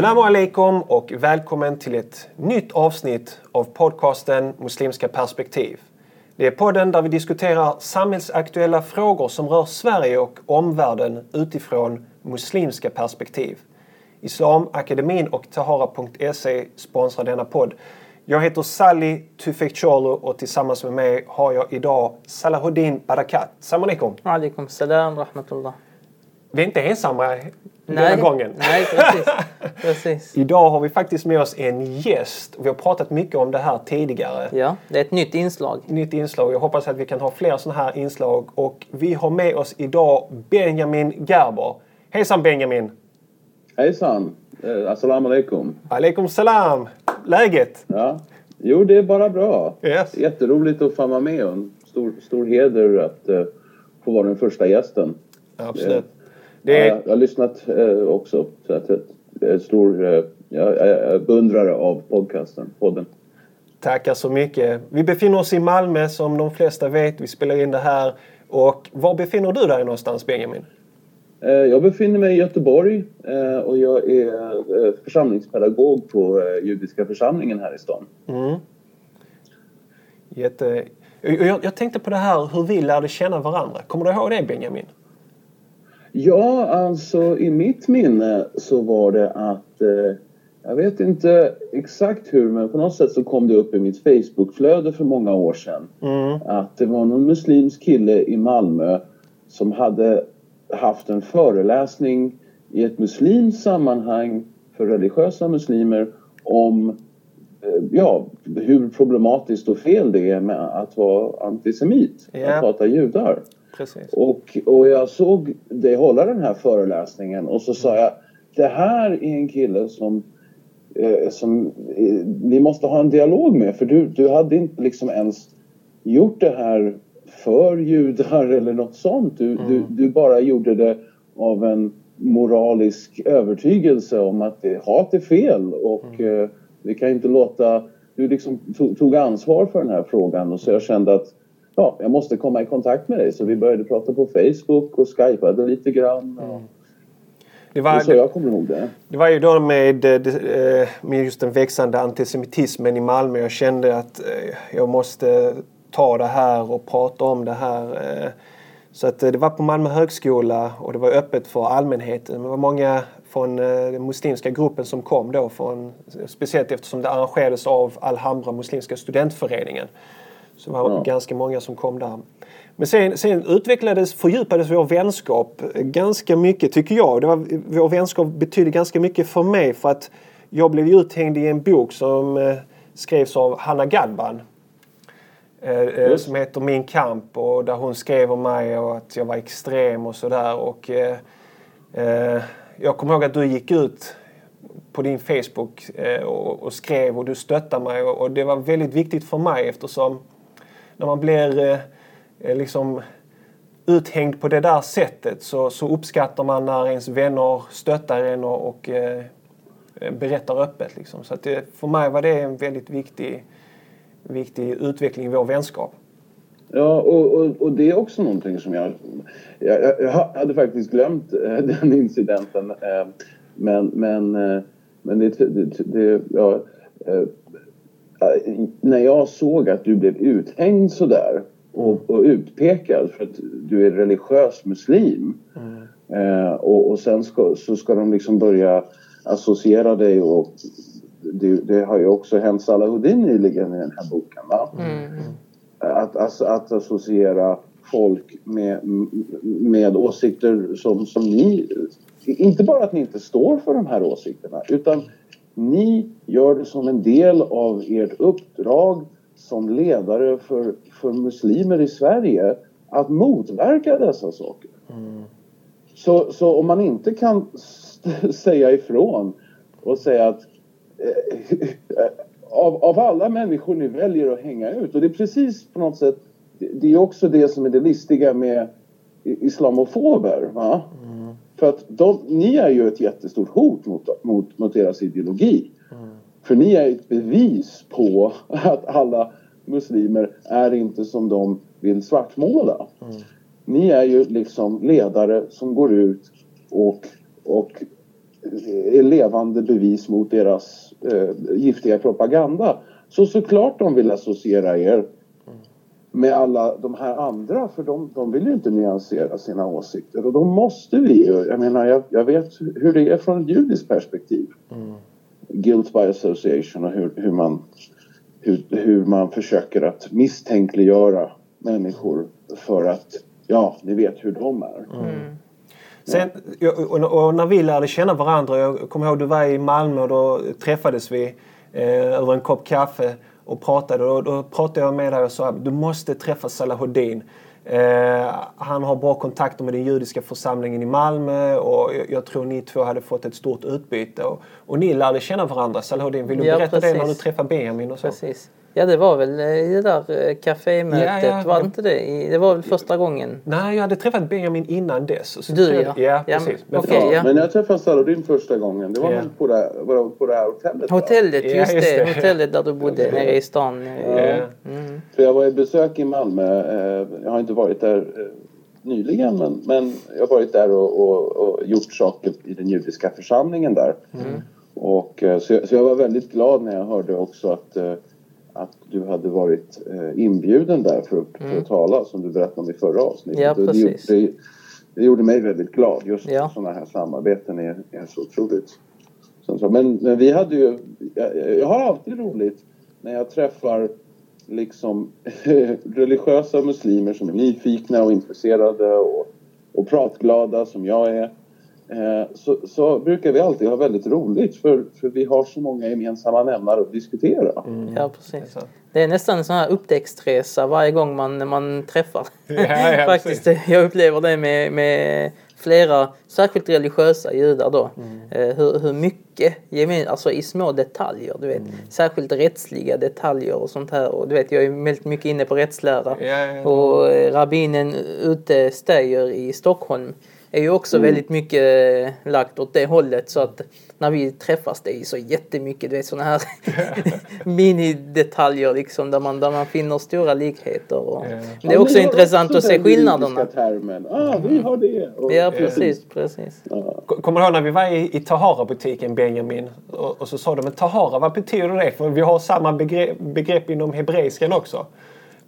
Assalamu alaikum och välkommen till ett nytt avsnitt av podcasten Muslimska perspektiv. Det är podden där vi diskuterar samhällsaktuella frågor som rör Sverige och omvärlden utifrån muslimska perspektiv. Islamakademin och Tahara.se sponsrar denna podd. Jag heter Sally Tufekcioglu och tillsammans med mig har jag idag Salahuddin Barakat. Salam alaikum. Alaikum salam rahmatullah. Vi är inte ensamma Nej. denna gången. Nej, precis. precis. Idag har vi faktiskt med oss en gäst. Vi har pratat mycket om det här tidigare. Ja, det är ett nytt inslag. Nytt inslag. Jag hoppas att vi kan ha fler sådana här inslag. Och vi har med oss idag Benjamin Gerber. Hejsan Benjamin! Hejsan! Eh, Assalamu alaikum. Alaikum salam! Läget? Ja. Jo, det är bara bra. Yes. Jätteroligt att få vara med en stor, stor heder att eh, få vara den första gästen. Absolut. Det är, jag har lyssnat eh, också. Så att, jag är stor eh, jag är beundrare av podcasten, podden. tackar så mycket. Vi befinner oss i Malmö som de flesta vet. Vi spelar in det här. Och var befinner du dig någonstans Benjamin? Eh, jag befinner mig i Göteborg och jag är församlingspedagog på judiska församlingen här i stan. Mm. Jätte... Jag, jag tänkte på det här hur vi lärde känna varandra. Kommer du ihåg det Benjamin? Ja, alltså i mitt minne så var det att eh, jag vet inte exakt hur men på något sätt så kom det upp i mitt Facebookflöde för många år sedan Mm. att det var någon muslimsk kille i Malmö som hade haft en föreläsning i ett muslimskt sammanhang för religiösa muslimer om eh, ja, hur problematiskt och fel det är med att vara antisemit, Ja. att hata judar. Precis. Och, och jag såg dig hålla den här föreläsningen och så sa jag det här är en kille som, eh, som eh, vi måste ha en dialog med för du, du hade inte liksom ens gjort det här för judar eller något sånt. Du, du, du bara gjorde det av en moralisk övertygelse om att det, hat är fel och eh, vi kan inte låta... Du liksom tog, tog ansvar för den här frågan och så jag kände att ja, jag måste komma i kontakt med dig. Så vi började prata på Facebook och skypade lite grann. Och Det det var, är så jag kommer ihåg det. Det var ju då med, eh, eh, med just den växande antisemitismen i Malmö. Jag kände att eh, jag måste ta det här och prata om det här. Så att det var på Malmö högskola och det var öppet för allmänheten. Det var många från den muslimska gruppen som kom då. Från, speciellt eftersom det arrangerades av Alhambra muslimska studentföreningen. Så det var Ja. ganska många som kom där. Men sen, sen utvecklades, fördjupades vår vänskap ganska mycket tycker jag. Det var, vår vänskap betydde ganska mycket för mig för att jag blev uthängd i en bok som eh, skrevs av Hanna Gadban. Eh, eh, som heter Min kamp och där hon skrev om mig och att jag var extrem och sådär. Och, eh, eh, jag kommer ihåg att du gick ut på din Facebook och, och skrev och du stöttade mig och, och det var väldigt viktigt för mig eftersom när man blir eh, eh, liksom uthängd på det där sättet så, så uppskattar man när ens vänner stöttar en och, och eh, eh, berättar öppet. Liksom. Så att det, för mig var det en väldigt viktig, viktig utveckling i vår vänskap. Ja, och, och, och det är också någonting som jag... Jag, jag, hade faktiskt glömt eh, den incidenten. Men, men, men det... det, det ja, när jag såg att du blev uthängd sådär och, och utpekad för att du är religiös muslim eh, och, och sen ska, så ska de liksom börja associera dig och det, det har ju också hänt Salahuddin nyligen i den här boken. Va? att, att, att associera folk med, med åsikter som, som ni... Inte bara att ni inte står för de här åsikterna utan ni gör det som en del av ert uppdrag som ledare för, för muslimer i Sverige att motverka dessa saker. Så, så om man inte kan säga ifrån och säga att eh, av, av alla människor ni väljer att hänga ut och det är precis på något sätt det, är också det som är det listiga med islamofober. Va? För att de, ni är ju ett jättestort hot mot, mot, mot deras ideologi. För ni är ett bevis på att alla muslimer är inte som de vill svartmåla. Ni är ju liksom ledare som går ut och, och är levande bevis mot deras eh, giftiga propaganda. Så såklart de vill associera er med alla de här andra för de, de vill ju inte nyansera sina åsikter. Och då måste vi ju, jag menar jag, jag vet hur det är från ett judiskt perspektiv. Guilt by association och hur, hur, man, hur, hur man försöker att misstänkliggöra människor för att, ja, ni vet hur de är. Sen, och, och, och när vi lärde känna varandra, jag kommer ihåg du var i Malmö och då träffades vi eh, över en kopp kaffe och pratade. Och då pratade jag med dig och sa att du måste träffa Salahuddin. Eh, han har bra kontakter med den judiska församlingen i Malmö och jag, jag tror ni två hade fått ett stort utbyte. Och, och ni lärde känna varandra. Salahuddin, vill du Ja, berätta det när du precis. träffade Benjamin och så? Precis. Ja, det var väl eh, i det där eh, kafémötet, Ja, ja, var ja. det inte det? Det var väl första gången? Nej, jag hade träffat Benjamin innan dess. Och så Du, ja. Ja, Ja, precis. men- för- ja. Men jag träffade Saladin första gången, det var Ja. väl på det, var på det här hotellet? Hotellet, Ja, just, just det. det. Hotellet där du bodde nere i stan. Ja. Mm. För jag var i besök i Malmö. Eh, jag har inte varit där nyligen men, men jag har varit där och, och, och gjort saker i den judiska församlingen där. Och, eh, så, jag, så jag var väldigt glad när jag hörde också att, att du hade varit eh, inbjuden där för, att- för att tala som du berättade om i förra avsnittet. Ja, Och det, precis. det, det gjorde mig väldigt glad. Just Ja. sådana här samarbeten är, är så otroligt. Men, men vi hade ju... Jag, jag har alltid roligt när jag träffar liksom religiösa muslimer som är nyfikna och intresserade och, och pratglada som jag är. Eh, så, så brukar vi alltid ha väldigt roligt för, för vi har så många gemensamma nämnare att diskutera. Ja, precis. Det är nästan en sån här upptäcktsresa varje gång man, man träffar. Ja, ja, Faktiskt, jag upplever det med, med flera, särskilt religiösa judar då. Eh, hur, hur mycket, gemen, alltså i små detaljer, du vet. Särskilt rättsliga detaljer och sånt här. Och du vet, jag är väldigt mycket inne på rättslära. Ja, ja, ja. Och eh, rabbinen ute Steyer i Stockholm är ju också väldigt mycket eh, lagt åt det hållet så att när vi träffas det är så jättemycket du vet sådana här minidetaljer liksom där man, där man finner stora likheter. Och Ja. Det är också ni har intressant också att se skillnaderna. termen. Ah, vi har det. Och, Ja precis, precis. Kommer du ihåg när vi var i, i Tahara-butiken Benjamin? Och, och så sa de, men Tahara, vad betyder det? För vi har samma begrepp, begrepp inom hebreiskan också.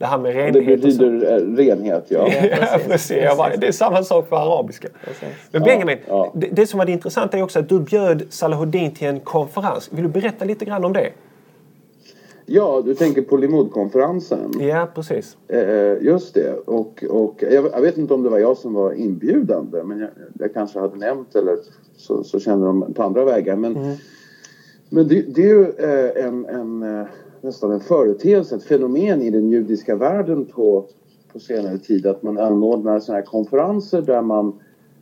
Det här med Det renhet så. betyder eh, renhet, ja. Ja, precis. Jag bara, det är samma sak för arabiska. Men Benjamin, ja. Det, det som var det intressanta är också att du bjöd Salahuddin till en konferens. Vill du berätta lite grann om det? Ja, du tänker på Limudkonferensen. Ja, precis. Eh, just det. Och, och jag, jag vet inte om det var jag som var inbjudande men jag, jag kanske hade nämnt eller så, så kände de på andra vägar. Men, men det, det är ju eh, en, en, eh, nästan en företeelse, ett fenomen i den judiska världen på, på senare tid att man anordnar sådana här konferenser där man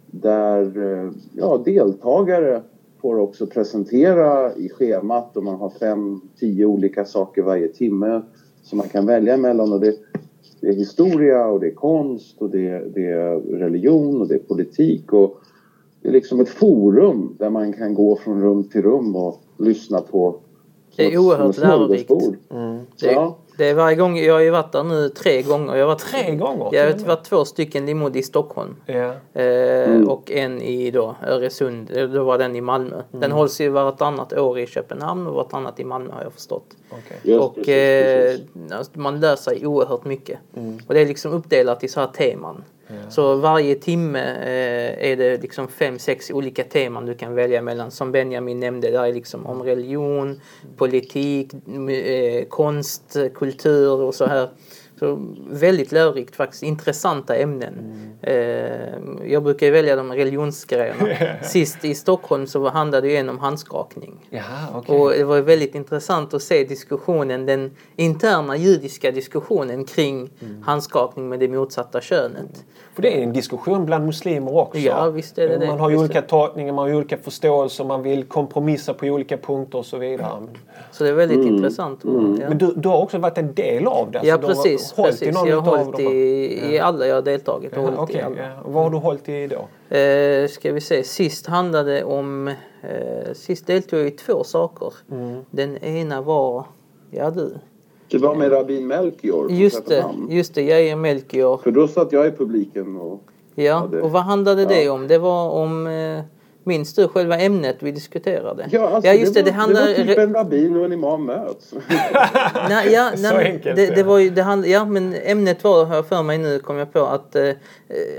där eh, ja, deltagare får också presentera i schemat och man har fem, tio olika saker varje timme som man kan välja mellan. Och det, det är historia och det är konst och det, det är religion och det är politik. Och det är liksom ett forum där man kan gå från rum till rum och lyssna på det är oerhört lärorikt. Det, Ja. det är varje gång, jag har ju varit där nu tre gånger. Jag har varit, Tre gånger? Jag har varit två stycken limod i Stockholm. Ja. Eh, Och en i då Öresund, Eh, då var den i Malmö. Den hålls ju vartannat år i Köpenhamn och vartannat i Malmö har jag förstått. Okej. Just och precis, eh, precis. alltså, man lär sig oerhört mycket. Och det är liksom uppdelat i så här teman. Så varje timme eh, är det liksom fem, sex olika teman du kan välja mellan. Som Benjamin nämnde, där är liksom om religion, politik, eh, konst, kultur och så här. Så väldigt lärorikt faktiskt, intressanta ämnen. Eh, jag brukar välja de religionsgrejerna. Sist i Stockholm så handlade det ju en om handskakning. Jaha, okej. Och det var väldigt intressant att se diskussionen, den interna judiska diskussionen kring handskakning med det motsatta könet. För det är en diskussion bland muslimer också. Ja, visst är det det. Man har ju Visst olika det. tolkningar, man har olika förståelser, man vill kompromissa på olika punkter och så vidare. Så det är väldigt intressant. Och, ja. Men du, du har också varit en del av det? ja, du har precis. i Jag har hållit i, i alla jag har deltagit. Jaha, hållit alla. ja. vad har du hållit i då? Eh, ska vi se, sist handlade det om... Eh, sist deltog jag i två saker. Mm. Den ena var... Ja du. Det var med Rabin Melchior på Just det, just det. Jair Melchior. För då satt jag i publiken och... Ja, det- och vad handlade det ja. om? Det var om eh, Minns du själva ämnet vi diskuterade? Ja, alltså, ja just det, det, var, handlar... det var typ en rabbin och en imam möts. nej, ja, Så nej, men enkelt, det, det var ju, det hand, ja, men ämnet var, har jag för mig nu, kom jag på, att eh,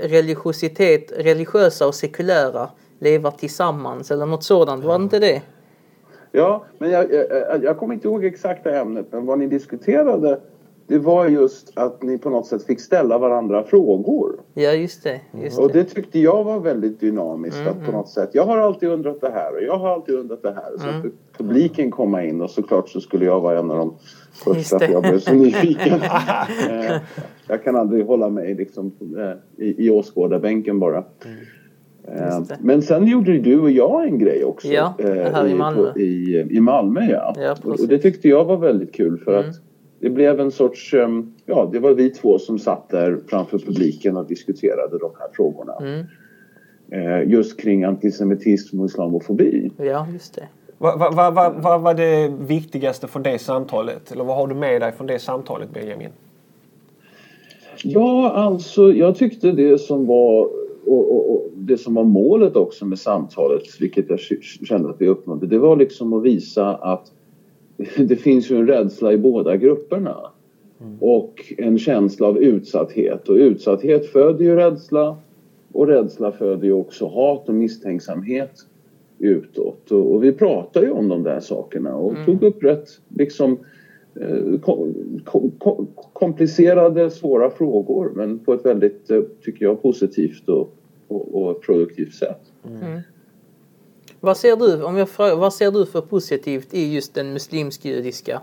religiositet, religiösa och sekulära lever tillsammans eller något sådant. Var det inte det? Ja, men jag, jag, jag kommer inte ihåg exakta ämnet, men vad ni diskuterade det var just att ni på något sätt fick ställa varandra frågor. Ja, just det. Just Och det. tyckte jag var väldigt dynamiskt Mm, att på något sätt. Jag har alltid undrat det här och jag har alltid undrat det här. Så Mm. att publiken komma in och såklart så skulle jag vara en av de första för jag blev så nyfiken. Eh, jag kan aldrig hålla mig liksom eh, i, i åskådarbänken bara. Det. Men sen gjorde du och jag en grej också. Ja, eh, här i Malmö. I, i Malmö ja. Ja, och, det tyckte jag var väldigt kul för Mm. att det blev en sorts, eh, ja det var vi två som satt där framför publiken och diskuterade de här frågorna. Mm. Eh, just kring antisemitism och islamofobi. Ja, just det. Vad vad- vad- vad- vad var det viktigaste från det samtalet? Eller vad har du med dig från det samtalet, Benjamin? Ja, alltså jag tyckte det som var och, och, och det som var målet också med samtalet, vilket jag kände att vi uppnådde, det var liksom att visa att det finns ju en rädsla i båda grupperna. Och en känsla av utsatthet. Och utsatthet föder ju rädsla. Och rädsla föder ju också hat och misstänksamhet utåt. Och, och vi pratade ju om de där sakerna och tog upp rätt liksom Eh, komplicerade, svåra frågor men på ett väldigt, eh, tycker jag, positivt och, och, och produktivt sätt. Mm. Vad ser du, om jag frågar, vad ser du för positivt i just den muslimsk-judiska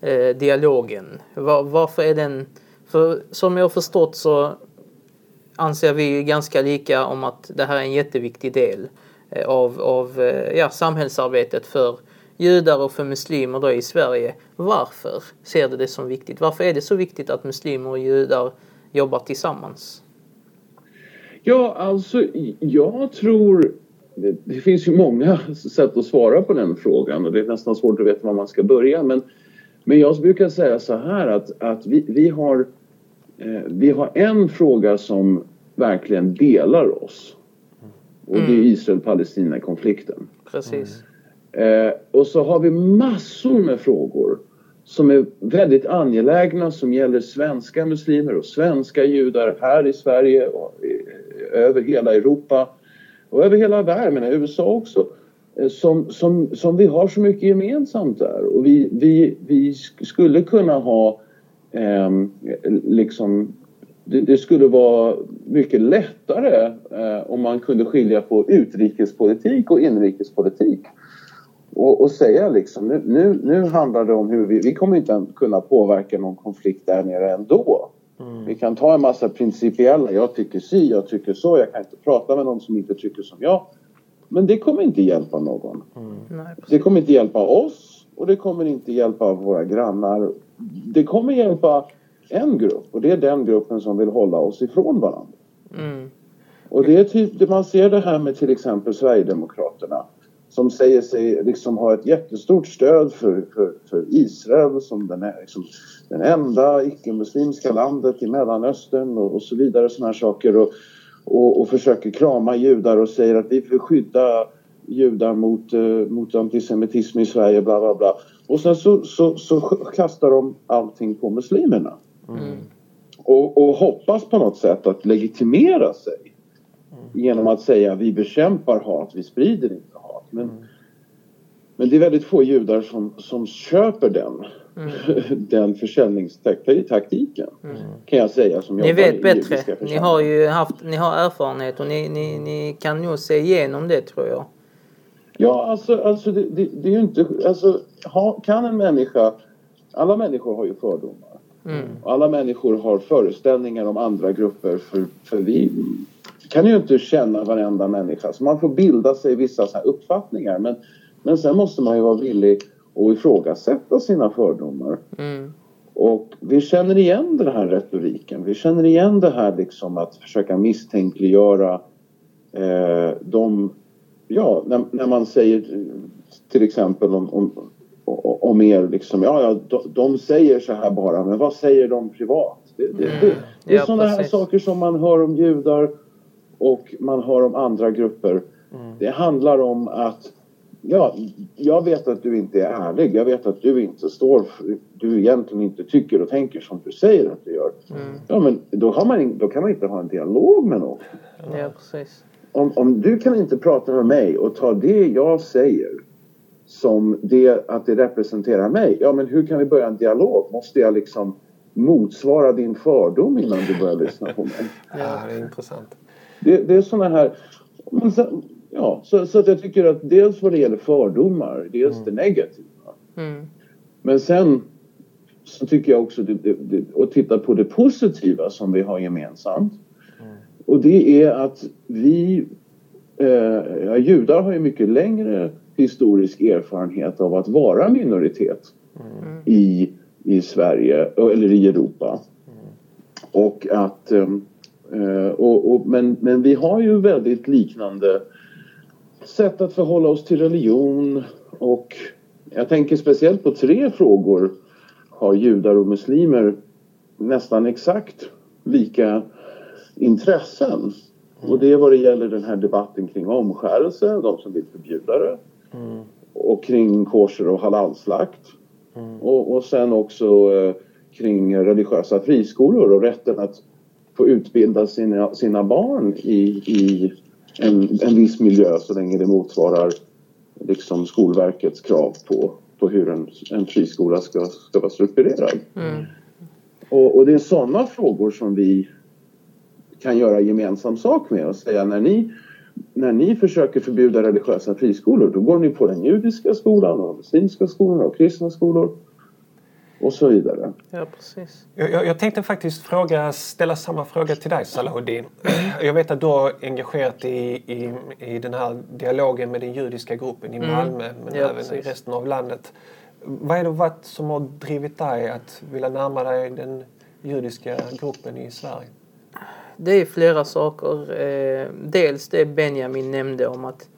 eh, dialogen? Var, varför är den... För som jag har förstått så anser vi ganska lika om att det här är en jätteviktig del eh, av, av ja, samhällsarbetet för judar och för muslimer då i Sverige. Varför ser du det som viktigt? Varför är det så viktigt att muslimer och judar jobbar tillsammans? Ja, alltså jag tror... Det, finns ju många sätt att svara på den frågan och det är nästan svårt att veta var man ska börja. Men, men jag brukar säga så här att, att vi, vi, har, eh, vi har en fråga som verkligen delar oss. Och det är Israel-Palestina-konflikten. Precis. Eh, och så har vi massor med frågor som är väldigt angelägna som gäller svenska muslimer och svenska judar här i Sverige och i, över hela Europa och över hela världen, men i USA också. Eh, som, som, som vi har så mycket gemensamt där och vi, vi, vi skulle kunna ha eh, liksom det, det skulle vara mycket lättare eh, om man kunde skilja på utrikespolitik och inrikespolitik och, och säga liksom nu, nu, nu handlar det om hur vi, vi kommer inte att kunna påverka någon konflikt där nere ändå. Vi kan ta en massa principiella, jag tycker si, jag tycker så, jag kan inte prata med någon som inte tycker som jag. Men det kommer inte hjälpa någon. Nej, Det kommer inte hjälpa oss och det kommer inte hjälpa våra grannar. Det kommer hjälpa en grupp och det är den gruppen som vill hålla oss ifrån varandra. Mm. Och det är typ, man ser det här med till exempel Sverigedemokraterna som säger sig liksom ha ett jättestort stöd för, för, för Israel som den, är, liksom, den enda icke-muslimska landet i Mellanöstern och, och så vidare sådana här saker och, och, och försöker krama judar och säger att vi vill skydda judar mot, eh, mot antisemitism i Sverige bla bla bla. Och sen så, så, så kastar de allting på muslimerna. Och, och hoppas på något sätt att legitimera sig genom att säga vi bekämpar hat, vi sprider inte hat. Men, men det är väldigt få judar som, som köper den, den försäljningstaktiken. Kan jag säga som Ni vet bättre. Ni har ju haft, ni har erfarenhet och ni, ni, ni kan nog se igenom det tror jag. Ja, alltså, alltså det, det, det är ju inte... Alltså, ha, kan en människa... Alla människor har ju fördomar. Och alla människor har föreställningar om andra grupper för, för vi kan ju inte känna varenda människa. Så man får bilda sig vissa så här uppfattningar. Men, men sen måste man ju vara villig att ifrågasätta sina fördomar. Mm. Och vi känner igen den här retoriken. Vi känner igen det här liksom att försöka misstänkliggöra eh, de... Ja, när, när man säger till exempel om, om, om er liksom, ja, ja de, de säger så här bara, men vad säger de privat? Det, det, det, det är Ja, sådana här saker som man hör om judar och man hör om andra grupper. Det handlar om att Ja, jag vet att du inte är ärlig. Jag vet att du inte står för, du egentligen inte tycker och tänker som du säger att du gör. Mm. Ja, men då, har man, då kan man inte ha en dialog med någon. Ja, precis. Om, om du kan inte prata med mig och ta det jag säger som det, att det representerar mig. Ja, men hur kan vi börja en dialog? Måste jag liksom motsvara din fördom innan du börjar lyssna på mig? ja, det är intressant. Det, det är såna här... Sen, ja, så, så att jag tycker att dels vad det gäller fördomar, dels mm. det negativa. Mm. Men sen så tycker jag också det, det, det, att titta på det positiva som vi har gemensamt. Mm. Och det är att vi, eh, ja, judar har ju mycket längre historisk erfarenhet av att vara minoritet mm. i, i Sverige eller i Europa. Mm. Och att eh, och, och, men, men vi har ju väldigt liknande sätt att förhålla oss till religion och jag tänker speciellt på tre frågor har judar och muslimer nästan exakt lika intressen. Och det är vad det gäller den här debatten kring omskärelse, de som vill förbjuda det. Mm. Och kring kosher och halalslakt. Mm. Och, och sen också eh, kring religiösa friskolor och rätten att få utbilda sina, sina barn i, i en, en viss miljö så länge det motsvarar liksom Skolverkets krav på, på hur en, en friskola ska, ska vara strukturerad. Mm. Och, och, det är sådana frågor som vi kan göra gemensam sak med och säga när ni, när ni försöker förbjuda religiösa friskolor då går ni på den judiska skolan och muslimska skolor och kristna skolor och så vidare. Ja, precis. Jag, jag, tänkte faktiskt fråga, ställa samma fråga till dig Salahuddin. Jag vet att du har engagerat dig i, i, i den här dialogen med den judiska gruppen i mm. Malmö mm. men ja, även precis. i resten av landet. Vad är det varit som har drivit dig att vilja närma dig den judiska gruppen i Sverige? Det är flera saker. Eh, dels det Benjamin nämnde om att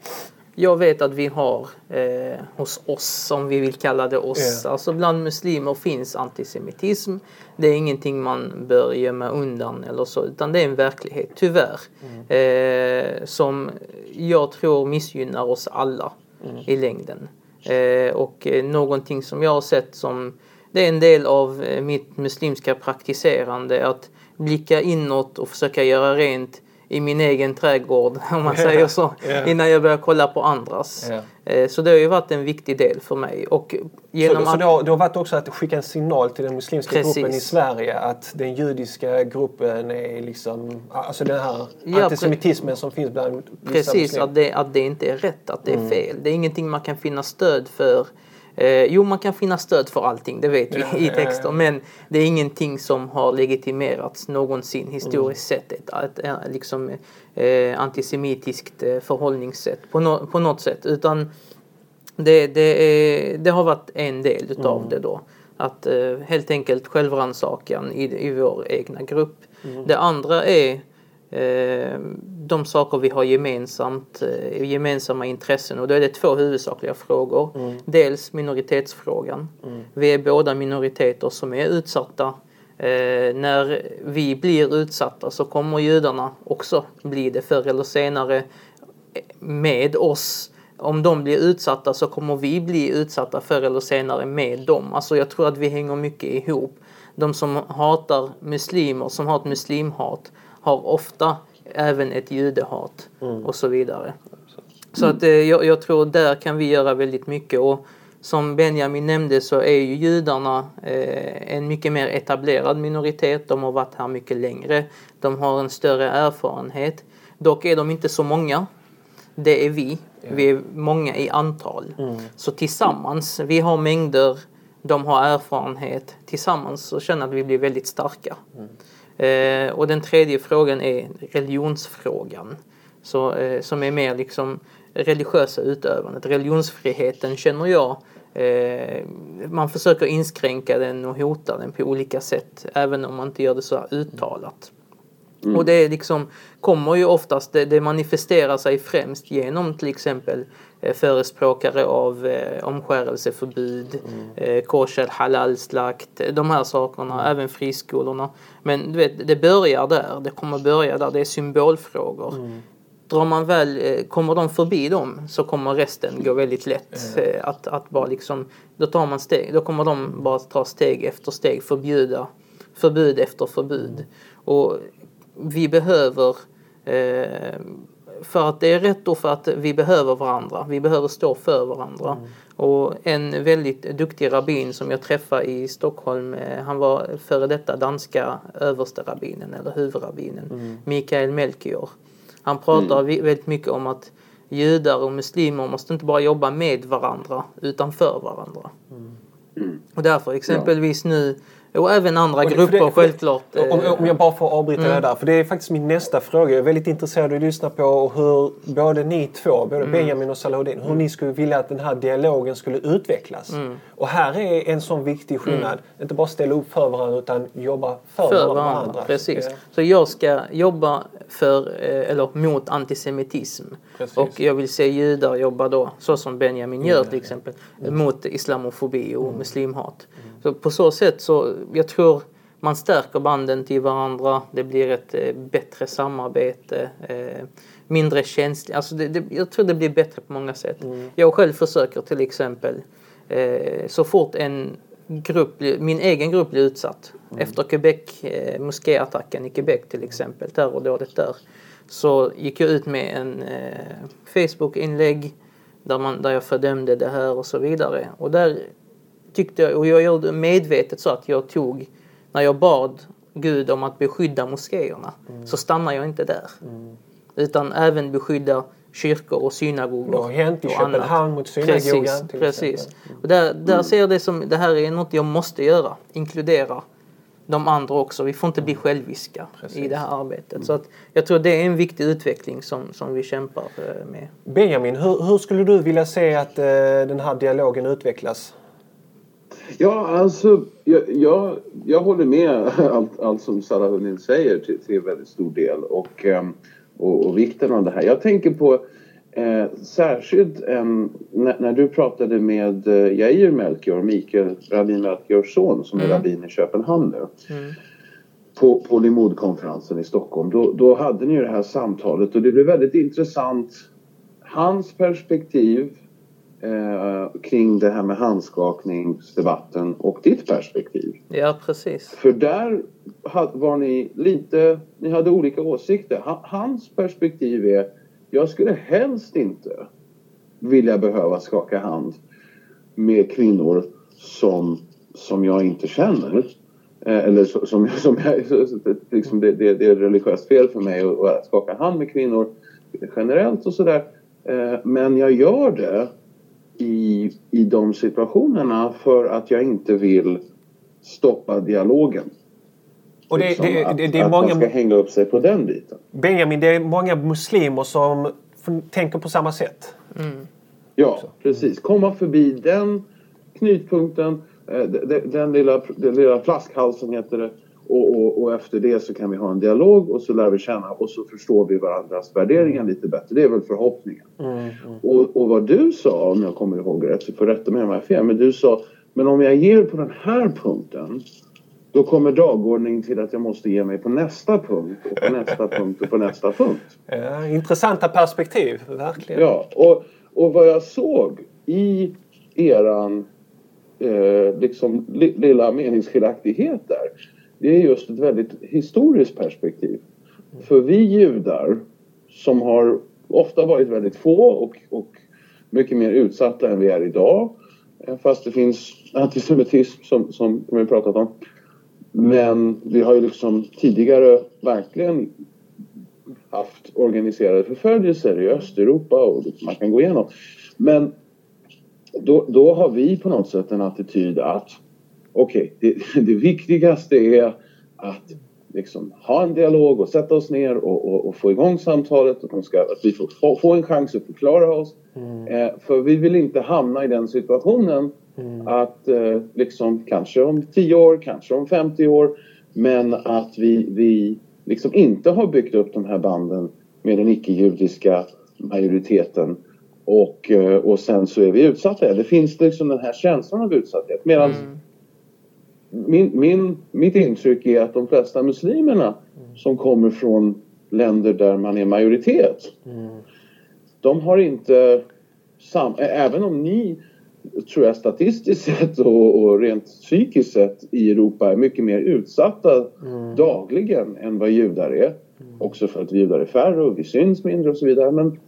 jag vet att vi har eh, hos oss, om vi vill kalla det oss, yeah. alltså bland muslimer finns antisemitism. Det är ingenting man bör gömma undan eller så, utan det är en verklighet, tyvärr. Mm. Eh, som jag tror missgynnar oss alla mm. i längden. Eh, och eh, någonting som jag har sett som, det är en del av eh, mitt muslimska praktiserande, att blicka inåt och försöka göra rent i min egen trädgård om man säger så. Yeah. Innan jag börjar kolla på andras. Yeah. Så det har ju varit en viktig del för mig. Och genom så, så det, har, det har varit också att skicka en signal till den muslimska Precis. gruppen i Sverige att den judiska gruppen är liksom, alltså den här ja, antisemitismen som finns bland Precis, att det, att det inte är rätt, att det är mm. fel. Det är ingenting man kan finna stöd för Eh, jo, man kan finna stöd för allting, det vet vi ja, i texter. Ja, ja. Men det är ingenting som har legitimerats någonsin historiskt mm. sett. Ett, ett, ett liksom, eh, antisemitiskt eh, förhållningssätt på, no, på något sätt. Utan det, det, är, det har varit en del utav mm. det då. Att eh, helt enkelt självrannsakan i, i vår egna grupp. Mm. Det andra är de saker vi har gemensamt, eh, gemensamma intressen och då är det två huvudsakliga frågor. Mm. Dels minoritetsfrågan. Mm. Vi är båda minoriteter som är utsatta. Eh, när vi blir utsatta så kommer judarna också bli det förr eller senare med oss. Om de blir utsatta så kommer vi bli utsatta förr eller senare med dem. Alltså jag tror att vi hänger mycket ihop. De som hatar muslimer, som har ett muslimhat har ofta även ett judehat mm. och så vidare. Så att, eh, jag, jag, tror där kan vi göra väldigt mycket. Och som Benjamin nämnde så är ju judarna eh, en mycket mer etablerad minoritet. De har varit här mycket längre. De har en större erfarenhet. Dock är de inte så många. Det är vi. Vi är många i antal. Mm. Så tillsammans, vi har mängder, de har erfarenhet. Tillsammans så känner jag att vi blir väldigt starka. Mm. Eh, och den tredje frågan är religionsfrågan. Så, eh, som är mer liksom religiösa utövandet. Religionsfriheten känner jag eh, man försöker inskränka den och hota den på olika sätt även om man inte gör det så uttalat. Mm. Och det liksom, kommer ju oftast, det, det manifesterar sig främst genom till exempel förespråkare av eh, omskärelseförbud, mm. eh, kosher, halal-slakt, de här sakerna, mm. även friskolorna. Men du vet, det börjar där, det kommer börja där, det är symbolfrågor. Mm. drar man väl, eh, kommer de förbi dem så kommer resten gå väldigt lätt. Mm. Att, att bara liksom, då tar man steg, då kommer de bara ta steg efter steg, förbjuda, förbud efter förbud. Och vi behöver eh, för att det är rätt och för att vi behöver varandra. Vi behöver stå för varandra. Mm. Och en väldigt duktig rabbin som jag träffade i Stockholm, eh, han var före detta danska överste rabbinen eller huvudrabbinen, mm. Mikael Melchior. Han pratar mm. väldigt mycket om att judar och muslimer måste inte bara jobba med varandra utan för varandra. Mm. Och därför exempelvis ja. nu och även andra och grupper det, självklart. Om, om, jag bara får avbryta mm. det där. För det är faktiskt min nästa fråga. Jag är väldigt intresserad av att lyssna på hur både ni två, både mm. Benjamin och Salahuddin, hur ni skulle vilja att den här dialogen skulle utvecklas. Mm. Och här är en sån viktig skillnad. Mm. Inte bara ställa upp för varandra utan jobba för, för varandra. varandra. Precis. Ja. Så jag ska jobba för, eh, eller mot antisemitism. Precis. Och jag vill se judar jobba då, så som Benjamin gör till exempel, mot islamofobi och mm. muslimhat. Så på så sätt så, jag tror man stärker banden till varandra. Det blir ett eh, bättre samarbete. Eh, mindre känsligt. Alltså det, det, jag tror det blir bättre på många sätt. Mm. Jag själv försöker till exempel eh, så fort en grupp, min egen grupp blir utsatt. Mm. Efter Quebec, eh, moskéattacken i Quebec till exempel, terrordådet där. Så gick jag ut med en eh, Facebook-inlägg där, man, där jag fördömde det här och så vidare. Och där tyckte, och jag gjorde medvetet så att jag tog, när jag bad Gud om att beskydda moskéerna, mm. så stannar jag inte där. Mm. Utan även beskydda kyrkor och synagogor. Det har hänt i Köpenhamn mot synagogan. Precis, precis. Och där, där mm. ser jag det som, det här är något jag måste göra, inkludera de andra också. Vi får inte bli själviska Precis. i det här arbetet. Mm. Så att jag tror det är en viktig utveckling som, som vi kämpar eh, med. Benjamin, hur, hur skulle du vilja se att eh, den här dialogen utvecklas? Ja, alltså jag, jag, jag håller med allt, allt som Sarah Hunin säger till, till väldigt stor del och, ehm, och, och, vikten av det här. Jag tänker på eh, särskilt en, när, när, du pratade med eh, Jair Melchior, Mikael Rabbin Melchiors son som mm. är rabbin i Köpenhamn nu. Mm. På, på Limodkonferensen i Stockholm. Då, då hade ni ju det här samtalet och det blev väldigt intressant. Hans perspektiv eh, kring det här med handskakningsdebatten och ditt perspektiv. Ja, precis. För där var ni lite, ni hade olika åsikter. Hans perspektiv är, jag skulle helst inte vilja behöva skaka hand med kvinnor som, som jag inte känner. Eh, eller som, som jag, liksom det, det, det är religiöst fel för mig att skaka hand med kvinnor generellt och sådär. Eh, men jag gör det i, i de situationerna för att jag inte vill stoppa dialogen. Och det, liksom det, det, det är att, många, man ska hänga upp sig på den biten. Benjamin, det är många muslimer som tänker på samma sätt. Mm. Ja, precis. Komma förbi den knutpunkten, eh, den, den, lilla, den lilla flaskhalsen heter det och, och, och, efter det så kan vi ha en dialog och så lär vi känna och så förstår vi varandras värderingar lite bättre. Det är väl förhoppningen. Mm, mm. Och, och, vad du sa, om jag kommer ihåg rätt, så får rätta mig om jag är fel, men du sa men om jag ger på den här punkten då kommer dagordningen till att jag måste ge mig på nästa punkt och på nästa punkt och på nästa punkt. Ja, intressanta perspektiv, verkligen. Ja, och, och vad jag såg i eran eh, liksom, lilla meningsskiljaktighet där det är just ett väldigt historiskt perspektiv. För vi judar som har ofta varit väldigt få och, och mycket mer utsatta än vi är idag eh, fast det finns antisemitism som, som vi pratat om. Men vi har ju liksom tidigare verkligen haft organiserade förföljelser i Östeuropa och man kan gå igenom. Men då, då har vi på något sätt en attityd att okej, okay, det, det, viktigaste är att liksom ha en dialog och sätta oss ner och, och, och få igång samtalet. Och ska, att vi får få, en chans att förklara oss. Mm. Eh, för vi vill inte hamna i den situationen mm. att eh, liksom kanske om 10 år, kanske om 50 år men att vi, vi liksom inte har byggt upp de här banden med den icke-judiska majoriteten och, eh, och sen så är vi utsatta. Det finns liksom den här känslan av utsatthet. Medan mm min, min, mitt intryck är att de flesta muslimerna som kommer från länder där man är majoritet. De har inte sam även om ni tror jag statistiskt sett och, och, rent psykiskt sett i Europa är mycket mer utsatta mm. dagligen än vad judar är. Mm. Också för att judar är färre och vi syns mindre och så vidare. Men,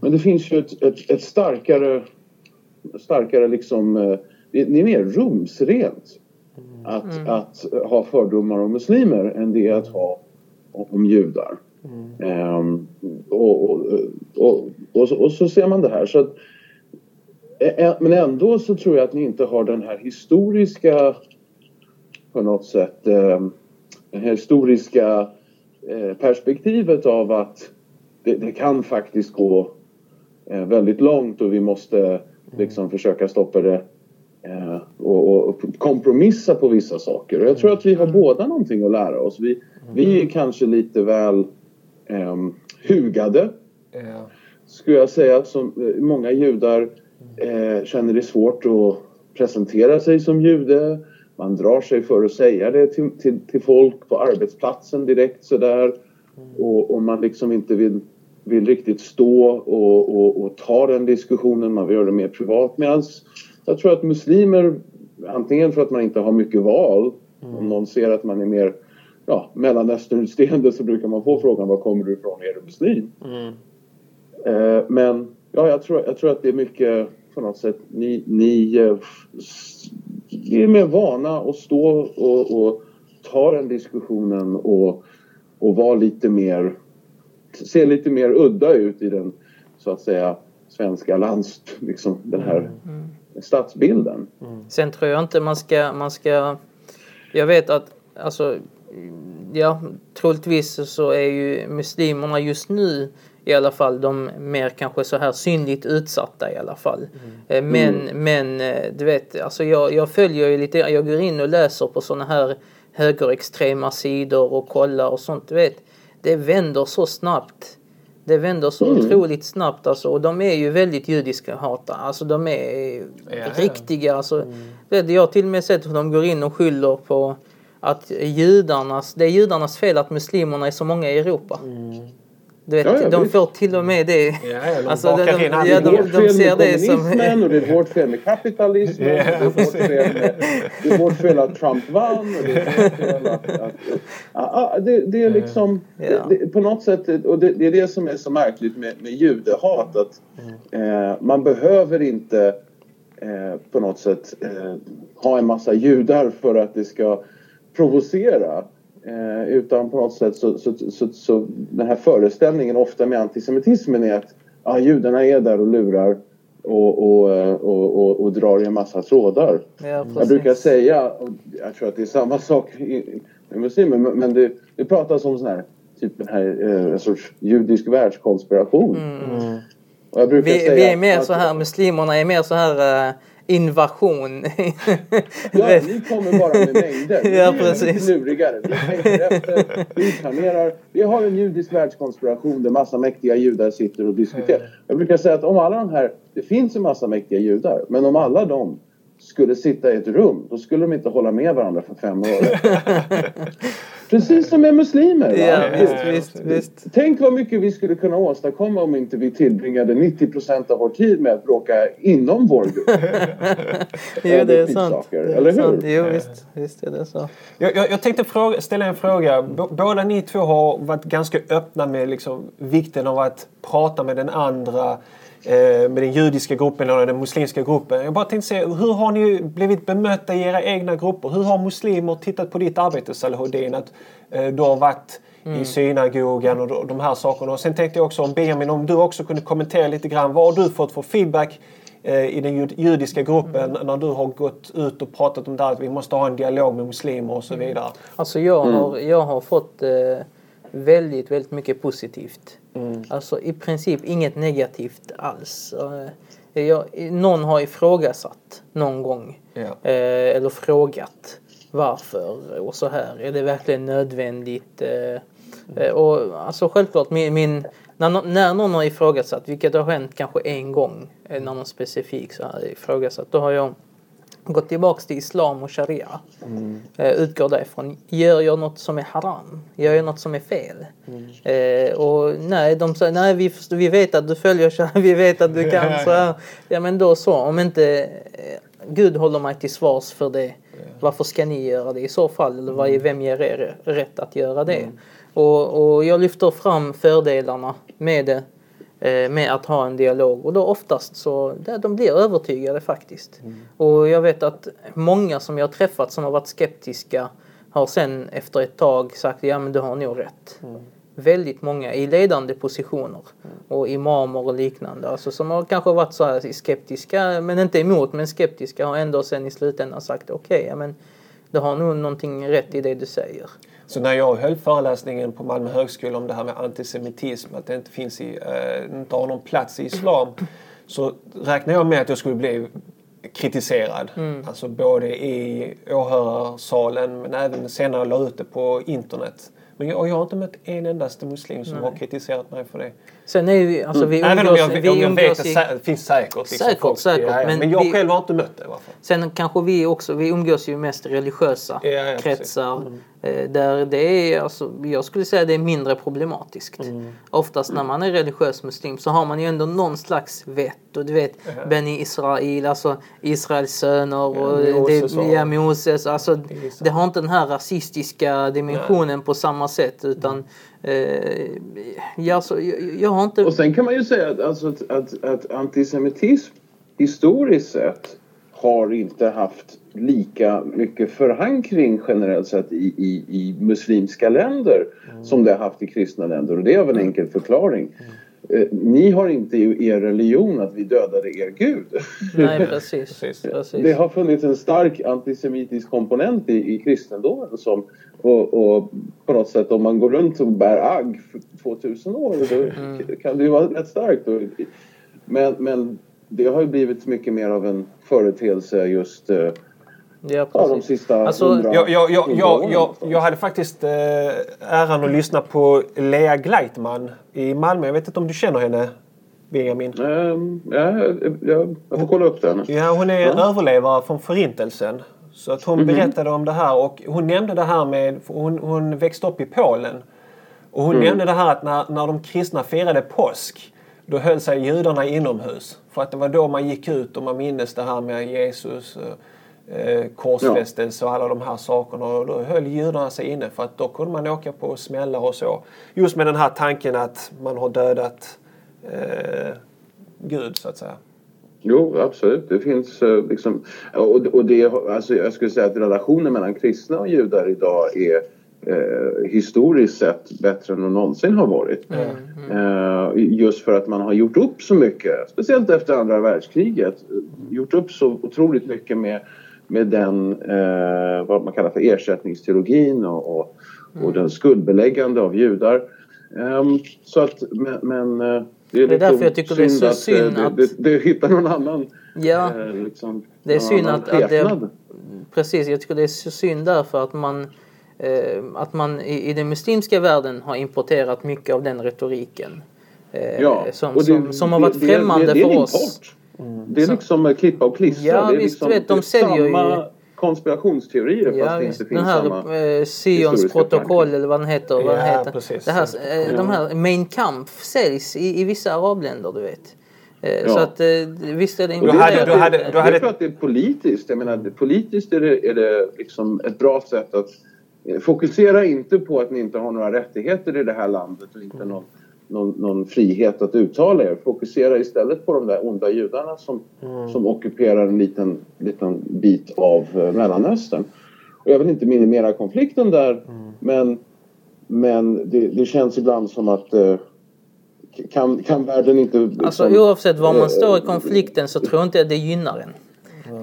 men det finns ju ett, ett, ett starkare, starkare liksom, eh, det är mer rumsrent att, mm. att ha fördomar om muslimer än det är att ha om judar. Mm. Um, och, och, och, och, så, och så ser man det här. Så att, men ändå så tror jag att ni inte har den här historiska på något sätt ehm, det här historiska eh, perspektivet av att det, det kan faktiskt gå eh, väldigt långt och vi måste liksom försöka stoppa det och, och, kompromissa på vissa saker. Och jag tror att vi har båda någonting att lära oss. Vi, vi är kanske lite väl eh, hugade, skulle jag säga, som många judar eh, känner det svårt att presentera sig som jude. Man drar sig för att säga det till, till, till folk på arbetsplatsen direkt sådär. Och, och man liksom inte vill, vill riktigt stå och, och, och, ta den diskussionen, man vill göra det mer privat. Medan jag tror att muslimer, antingen för att man inte har mycket val, mm. om någon ser att man är mer ja, mellanösternutseende så brukar man få frågan var kommer du ifrån, är du muslim? Mm. Eh, men ja, jag tror, jag tror att det är mycket på något sätt, ni, ni, eh, är mer vana att stå och, och ta den diskussionen och, och vara lite mer, se lite mer udda ut i den så att säga svenska lands, liksom den här mm. Stadsbilden. Mm. Sen tror jag inte man ska, man ska, jag vet att alltså ja, troligtvis så är ju muslimerna just nu i alla fall de mer kanske så här synligt utsatta i alla fall. Mm. Men, mm. men eh, du vet, alltså jag, jag följer ju lite, jag går in och läser på sådana här högerextrema sidor och kollar och sånt. Du vet, det vänder så snabbt. Det vänder så mm. otroligt snabbt alltså. Och de är ju väldigt judiska hatare. Alltså de är ja, riktiga. Alltså, mm. Jag har till och med sett hur de går in och skyller på att judarnas, det är judarnas fel att muslimerna är så många i Europa. Mm. Du vet, ja, ja, de visst. får till och med det. Ja, ja, de alltså, de, de, ja, de, de, de ser det som... och det är vårt fel med kapitalismen. Yeah. Det, är vårt fel med, det är vårt fel att Trump vann. Och det, är att, att, det, det, är liksom... Det, på något sätt, och det, är det som är så märkligt med, med judehat. Att mm. eh, man behöver inte eh, på något sätt eh, ha en massa judar för att det ska provocera. Eh, utan på något sätt så, så, så, så, den här föreställningen ofta med antisemitismen är att ah, judarna är där och lurar och, och, och, och, och drar i en massa trådar. Ja, jag brukar säga, och jag tror att det är samma sak i, i muslimer, men det, det pratas om sån här, typ den här, eh, en sorts judisk världskonspiration. Mm. Och jag brukar vi, säga vi är mer att, så här, muslimerna är mer så här uh invasion. ja, ni kommer bara med mängder. Ni ja, är precis. lurigare. Vi tänker efter, vi planerar. Vi har en judisk världskonspiration där massa mäktiga judar sitter och diskuterar. Jag brukar säga att om alla de här, det finns en massa mäktiga judar, men om alla de skulle sitta i ett rum, då skulle de inte hålla med varandra för fem år. Precis som med muslimer. Ja, visst, visst, visst. Tänk vad mycket vi skulle kunna åstadkomma om inte vi tillbringade 90 procent av vår tid med att bråka inom vår grupp. jo, det är sant. Saker, det är eller sant. hur? Jo, visst, visst är det så. Jag, jag, jag tänkte fråga, ställa en fråga. båda ni två har varit ganska öppna med liksom vikten av att prata med den andra med den judiska gruppen eller den muslimska gruppen. Jag bara tänkte se, hur har ni blivit bemötta i era egna grupper? Hur har muslimer tittat på ditt arbete Salahuddin? Att eh, du har varit mm. i synagogan och de här sakerna. Och sen tänkte jag också om Benjamin, om du också kunde kommentera lite grann. Vad har du fått för feedback eh, i den judiska gruppen mm. när du har gått ut och pratat om det här att vi måste ha en dialog med muslimer och så vidare? Alltså jag har, mm. jag har fått eh, väldigt, väldigt mycket positivt. Mm. Alltså i princip inget negativt alls. Eh, jag, någon har ifrågasatt någon gång. Ja. Eh, eller frågat varför och så här. Är det verkligen nödvändigt? Mm. och alltså självklart min, min när, när någon har ifrågasatt, vilket har hänt kanske en gång, när någon specifik så här ifrågasatt, då har jag gått tillbaks till islam och sharia. Mm. utgår därifrån. Gör jag något som är haram? Gör jag något som är fel? Mm. Eh, och nej, de säger nej vi, vi vet att du följer sharia, vi vet att du kan så här. Ja men då så, om inte eh, Gud håller mig till svars för det. Varför ska ni göra det i så fall? Eller vad, vem ger er rätt att göra det? Mm. Och, och jag lyfter fram fördelarna med det Eh, med att ha en dialog och då oftast så de blir övertygade faktiskt. Mm. Och jag vet att många som jag har träffat som har varit skeptiska har sen efter ett tag sagt ja men du har nog rätt. Mm. Väldigt många i ledande positioner mm. och imamer och liknande alltså som har kanske varit så här skeptiska men inte emot men skeptiska har ändå sen i slutändan sagt okej okay, ja, men du har nog någonting rätt i det du säger. Så när jag höll föreläsningen på Malmö högskola om det här med antisemitism, att det inte finns i, äh, inte har någon plats i islam, så räknade jag med att jag skulle bli kritiserad. Mm. Alltså både i åhörarsalen men även senare la ut det på internet. Men jag, jag har inte mött en endaste muslim som Nej. har kritiserat mig för det. Sen är vi, alltså vi mm. Även om jag, vi om jag vet att det finns säkert. Liksom, säkert, folk, säkert. Ja, ja. Men, men jag vi, själv har inte mött det i Sen kanske vi också, vi umgås ju mest i religiösa ja, kretsar. Mm. Eh, där det är, alltså, jag skulle säga det är mindre problematiskt. Mm. Oftast när man är religiös muslim så har man ju ändå någon slags vett. Och du vet, ja. Beni Israel, alltså Israels söner och ja, Moses. Det, ja, Moses alltså, det har inte den här rasistiska dimensionen på samma sätt. Utan Eh, ja, så, jag, jag, har inte... Och sen kan man ju säga att, alltså, att, att, att antisemitism historiskt sett har inte haft lika mycket förankring generellt sett i, i, i muslimska länder mm. som det har haft i kristna länder och det är av en mm. enkel förklaring. Mm. Eh, ni har inte i er religion att vi dödade er gud. Nej, precis. precis. Det har funnits en stark antisemitisk komponent i, i kristendomen som och, och, på något sätt om man går runt och bär agg för 2000 år då mm. kan det ju vara rätt starkt. Men, men det har ju blivit mycket mer av en företeelse just eh, Ja, ja, de sista alltså, hundra, jag, jag, jag, jag, jag, jag hade faktiskt eh, äran att lyssna på Lea Gleitman i Malmö. Jag vet inte om du känner henne? Benjamin? Um, ja, jag, jag får kolla upp den. Ja, hon är ja. överlevare från Förintelsen. Så att hon mm -hmm. berättade om det här och hon nämnde det här med... Hon, hon växte upp i Polen. Och hon mm. nämnde det här att när, när de kristna firade påsk då höll sig judarna inomhus. För att det var då man gick ut och man mindes det här med Jesus korsfästelse och alla de här sakerna. Och då höll judarna sig inne för att då kunde man åka på smällar och så. Just med den här tanken att man har dödat eh, Gud så att säga. Jo, absolut. Det finns eh, liksom... Och, och det, alltså, jag skulle säga att relationen mellan kristna och judar idag är eh, historiskt sett bättre än de någonsin har varit. Mm, mm. Eh, just för att man har gjort upp så mycket, speciellt efter andra världskriget, gjort upp så otroligt mycket med, med den, eh, vad man kallar för ersättningsteologin och, och, mm. och den skuldbeläggande av judar. Ehm, så att, men, men eh, det är, det är därför jag tycker det är så synd att... Du, du, hittar någon annan... Ja, eh, liksom, det är synd att, att det, Precis, jag tycker det är så synd därför att man eh, att man i, den muslimska världen har importerat mycket av den retoriken. Eh, ja, som, det, som, som har varit främmande det, det, för oss. Mm. Det är liksom klippa och klistra. Ja, det är visst, liksom, vet, de säljer ju konspirationsteorier ja, fast det inte finns samma... Här eh, Sions protokoll eller vad den heter. Vad den heter. Precis. Det här, eh, De här Mein Kampf säljs i, i vissa arabländer du vet. Eh, ja. Så att eh, visst är det inte... Du hade, du hade, du hade... Jag tror att det är politiskt. Jag menar, politiskt är det, är det liksom ett bra sätt att fokusera inte på att ni inte har några rättigheter i det här landet och inte någon någon, någon, frihet att uttala er. Fokusera istället på de där onda judarna som, mm. som ockuperar en liten, liten bit av uh, Mellanöstern. Och jag vill inte minimera konflikten där mm. men, men det, det, känns ibland som att uh, kan, kan världen inte... Liksom, alltså oavsett var man står i eh, konflikten så tror jag inte det gynnar en.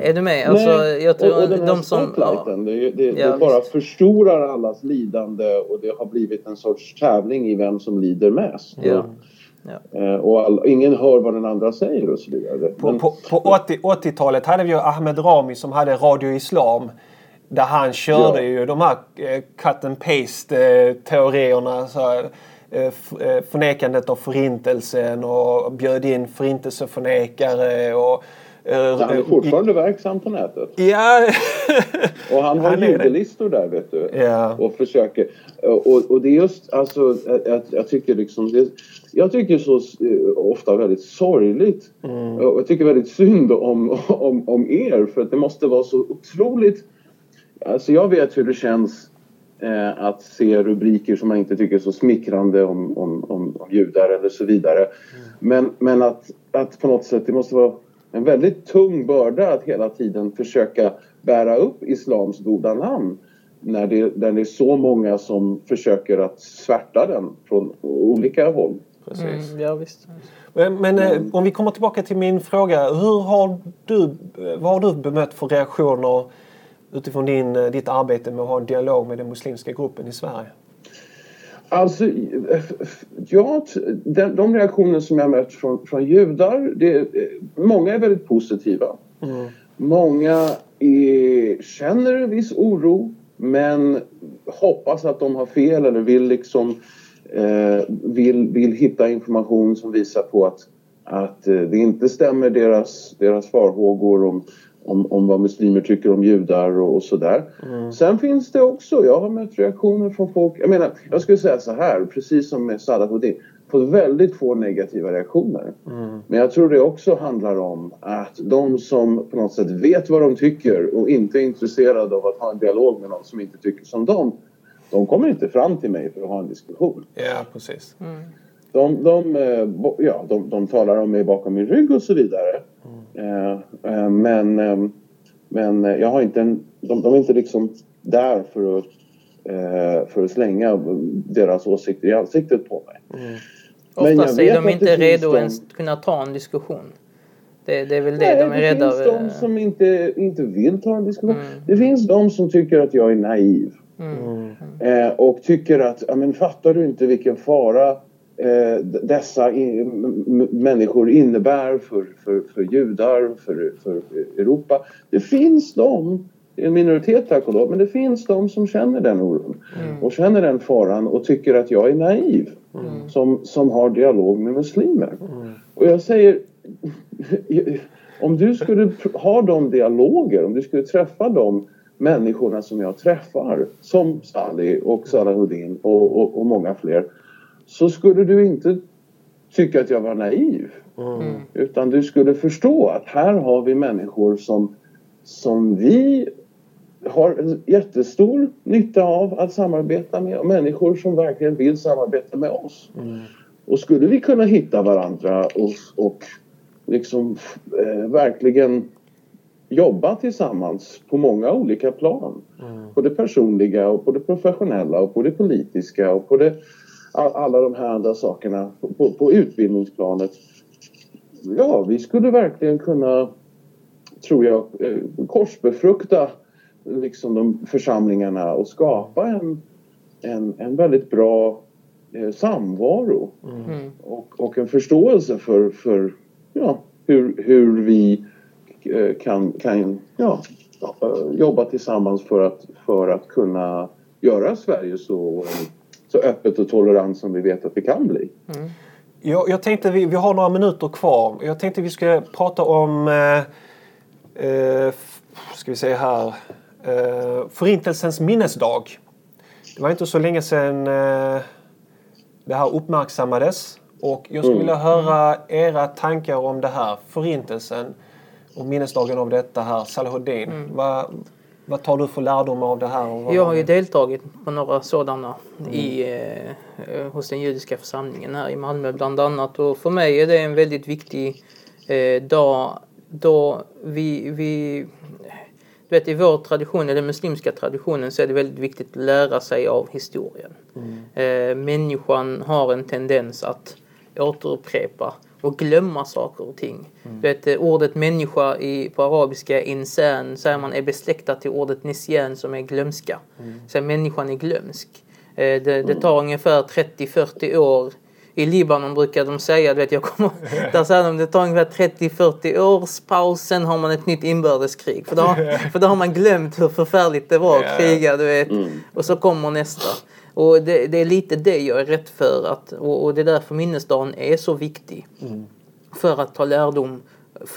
Är du med? Alltså, Nej, jag tror, och, och den här de som, ja. det, det, ja, det bara visst. förstorar allas lidande och det har blivit en sorts tävling i vem som lider mest. Ja. Ja. Eh, och all, ingen hör vad den andra säger och så vidare. På, på, på 80, 80-talet hade vi ju Ahmed Rami som hade Radio Islam. Där han körde ja. ju de här eh, cut and paste eh, teorierna. Så, förnekandet av förintelsen och bjöd in förintelseförnekare och Han är fortfarande verksam på nätet. Ja, Och han har judelistor där vet du. Ja. Och försöker. Och, och det är just alltså, jag, jag tycker liksom det, Jag tycker så eh, ofta väldigt sorgligt. Och jag tycker väldigt synd om, om, om er för att det måste vara så otroligt. Alltså jag vet hur det känns eh, att se rubriker som man inte tycker är så smickrande om, om, om, om judar eller så vidare. Men, men att, att på något sätt det måste vara en väldigt tung börda att hela tiden försöka bära upp islams goda namn när det, när det är så många som försöker att svärta den från olika håll. precis. Mm, ja, visst. Men, men eh, om vi kommer tillbaka till min fråga. Hur har du, vad har du bemött för reaktioner utifrån din, eh, ditt arbete med att ha en dialog med den muslimska gruppen i Sverige? Alltså, ja, de, de reaktioner som jag mött från, från judar, det, många är väldigt positiva. Många är, känner en viss oro men hoppas att de har fel eller vill liksom eh, vill, vill hitta information som visar på att, att eh, det inte stämmer deras, deras farhågor om, om, om vad muslimer tycker om judar och, och sådär. Sen finns det också, jag har mött reaktioner från folk, jag menar, jag skulle säga så här, precis som med Sadat Houdin, fått väldigt få negativa reaktioner. Men jag tror det också handlar om att de som på något sätt vet vad de tycker och inte är intresserade av att ha en dialog med någon som inte tycker som dem, de kommer inte fram till mig för att ha en diskussion. Ja, precis. De, de, eh, ja, de, de talar om mig bakom min rygg och så vidare. Eh, men, eh, men jag har inte en, de, de är inte liksom där för att, för att slänga deras åsikter i ansiktet på mig. Men jag Oftast är de det inte finns redo de- ens kunna ta en diskussion. Det, det är väl det Nej, de är det rädda finns över. de som inte, inte vill ta en diskussion. Mm. Det finns de som tycker att jag är naiv. Eh, och tycker att, ja men fattar du inte vilken fara eh, dessa i, m- m- människor innebär för, för, för judar, för, för Europa. Det finns de, en minoritet tack och lov, men det finns de som känner den oron och känner den faran och tycker att jag är naiv som, som har dialog med muslimer. Och jag säger, om du skulle ha de dialoger, om du skulle träffa de människorna som jag träffar, som Sally och Salahuddin och, och, och många fler, så skulle du inte tycka att jag var naiv. Utan du skulle förstå att här har vi människor som, som vi har jättestor nytta av att samarbeta med och människor som verkligen vill samarbeta med oss. Och skulle vi kunna hitta varandra och, och liksom eh, verkligen jobba tillsammans på många olika plan. På det personliga och på det professionella och på det politiska och på det, alla de här andra sakerna. På, på, utbildningsplanet. Ja, vi skulle verkligen kunna, tror jag, eh, korsbefrukta liksom de församlingarna och skapa en, en, en väldigt bra eh, samvaro Mm. och, och en förståelse för, för ja, hur, hur vi eh, kan, kan ja, jobba tillsammans för att, för att kunna göra Sverige så, så öppet och tolerant som vi vet att vi kan bli. Jag, jag tänkte, vi, vi har några minuter kvar. Jag tänkte vi skulle prata om, eh, eh, ska vi se här, eh, Förintelsens minnesdag. Det var inte så länge sedan eh, det här uppmärksammades. Och jag skulle vilja höra era tankar om det här, Förintelsen och minnesdagen av detta här, Salahuddin. Vad, vad tar du för lärdom av det här? Jag har ju deltagit på några sådana i, eh, hos den judiska församlingen här i Malmö bland annat. Och för mig är det en väldigt viktig eh, dag då vi, vi du vet, I vår tradition, i den muslimska traditionen, så är det väldigt viktigt att lära sig av historien. Eh, människan har en tendens att återupprepa och glömma saker och ting. Du vet, eh, ordet människa i, på arabiska, insan, säger man är besläktat till ordet nisyan som är glömska. Så människan är glömsk. Eh, det, det tar ungefär 30-40 år i Libanon brukar de säga, du vet, jag kommer, där säger de det tar ungefär 30-40 års paus, sen har man ett nytt inbördeskrig. För då, för då har man glömt hur förfärligt det var att kriga, du vet. Och så kommer nästa. Och det, det är lite det jag är rätt för, att, och, och det är därför minnesdagen är så viktig. För att ta lärdom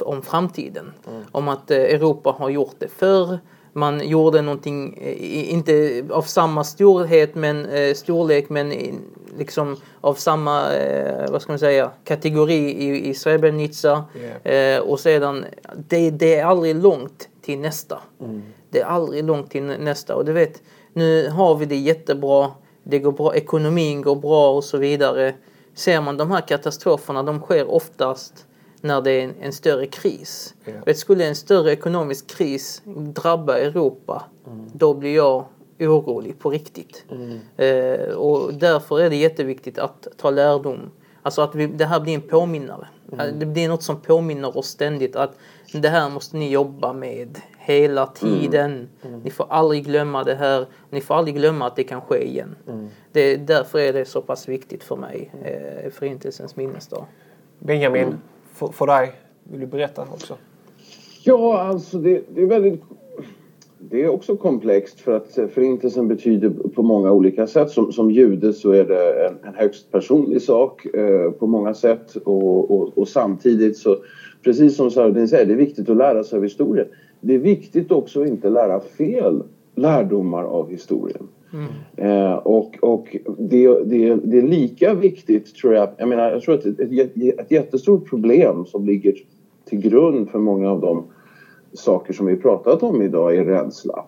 om framtiden. Mm. Om att eh, Europa har gjort det förr. Man gjorde någonting, eh, inte av samma storhet men, eh, storlek men liksom av samma, vad ska man säga, kategori i, i Srebrenica. Yeah. och sedan, det, det är aldrig långt till nästa. Mm. Det är aldrig långt till nästa. Och du vet, nu har vi det jättebra. Det går bra, ekonomin går bra och så vidare. Ser man de här katastroferna, de sker oftast när det är en, en större kris. Yeah. Vet, skulle en större ekonomisk kris drabba Europa, mm. då blir jag orolig på riktigt. Mm. Eh, och därför är det jätteviktigt att ta lärdom. Alltså att vi, det här blir en påminnare. Mm. Det blir något som påminner oss ständigt att det här måste ni jobba med hela mm. tiden. Mm. Ni får aldrig glömma det här. Ni får aldrig glömma att det kan ske igen. Mm. Det, därför är det så pass viktigt för mig, eh, Förintelsens minnesdag. Benjamin, mm. för, för dig, vill du berätta också? Ja, alltså det, det, är väldigt... Det är också komplext för att Förintelsen betyder på många olika sätt. Som, som jude så är det en, en högst personlig sak eh, på många sätt och, och, och samtidigt så, precis som Sardin säger, det är viktigt att lära sig av historien det är viktigt också att inte lära fel lärdomar av historien. Mm. Eh, och och det, det, det är lika viktigt, tror jag, jag menar, jag tror att ett, ett, ett jättestort problem som ligger till grund för många av de saker som vi pratat om idag är rädsla.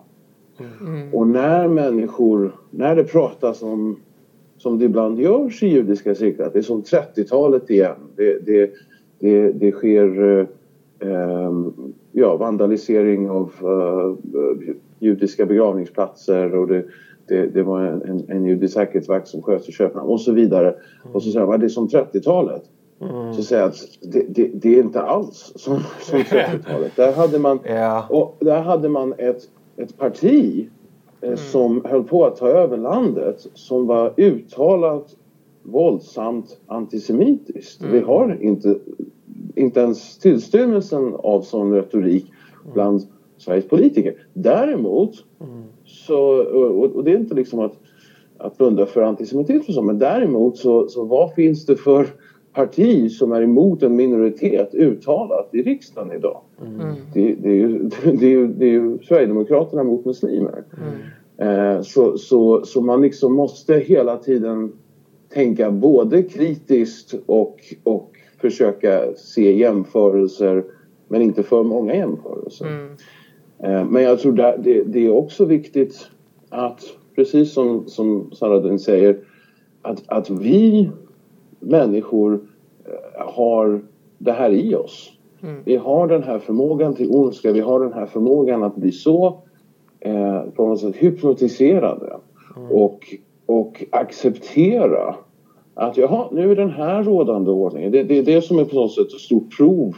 Mm. Och när människor, när det pratas om, som det ibland görs i judiska cirklar, det är som 30-talet igen. Det, det, det, det sker eh, ja, vandalisering av uh, judiska begravningsplatser och det, det, det var en, en judisk säkerhetsvakt som sköt i Köpenhamn och så vidare. Mm. Och så säger man det är som 30-talet. Mm. Så säger jag att det, det, det, är inte alls som, som 30-talet. Där hade man, yeah. och där hade man ett, ett parti eh, mm. som höll på att ta över landet som var uttalat våldsamt antisemitiskt. Vi mm. har inte inte ens tillstymmelsen av sån retorik bland Sveriges politiker. Däremot så, och, det är inte liksom att, att blunda för antisemitism och så, men däremot så, så vad finns det för parti som är emot en minoritet uttalat i riksdagen idag? Mm. Det, det, är ju, det, är ju, det är ju Sverigedemokraterna mot muslimer. Mm. Eh, så, så, så man liksom måste hela tiden tänka både kritiskt och, och försöka se jämförelser men inte för många jämförelser. Mm. Eh, men jag tror det, det är också viktigt att, precis som, som Saradin säger, att, att vi människor eh, har det här i oss. Mm. Vi har den här förmågan till ondska, vi har den här förmågan att bli så eh, på något sätt hypnotiserade mm. och, och acceptera att jaha, nu är den här rådande ordningen. Det, det är det som är på något sätt ett stort prov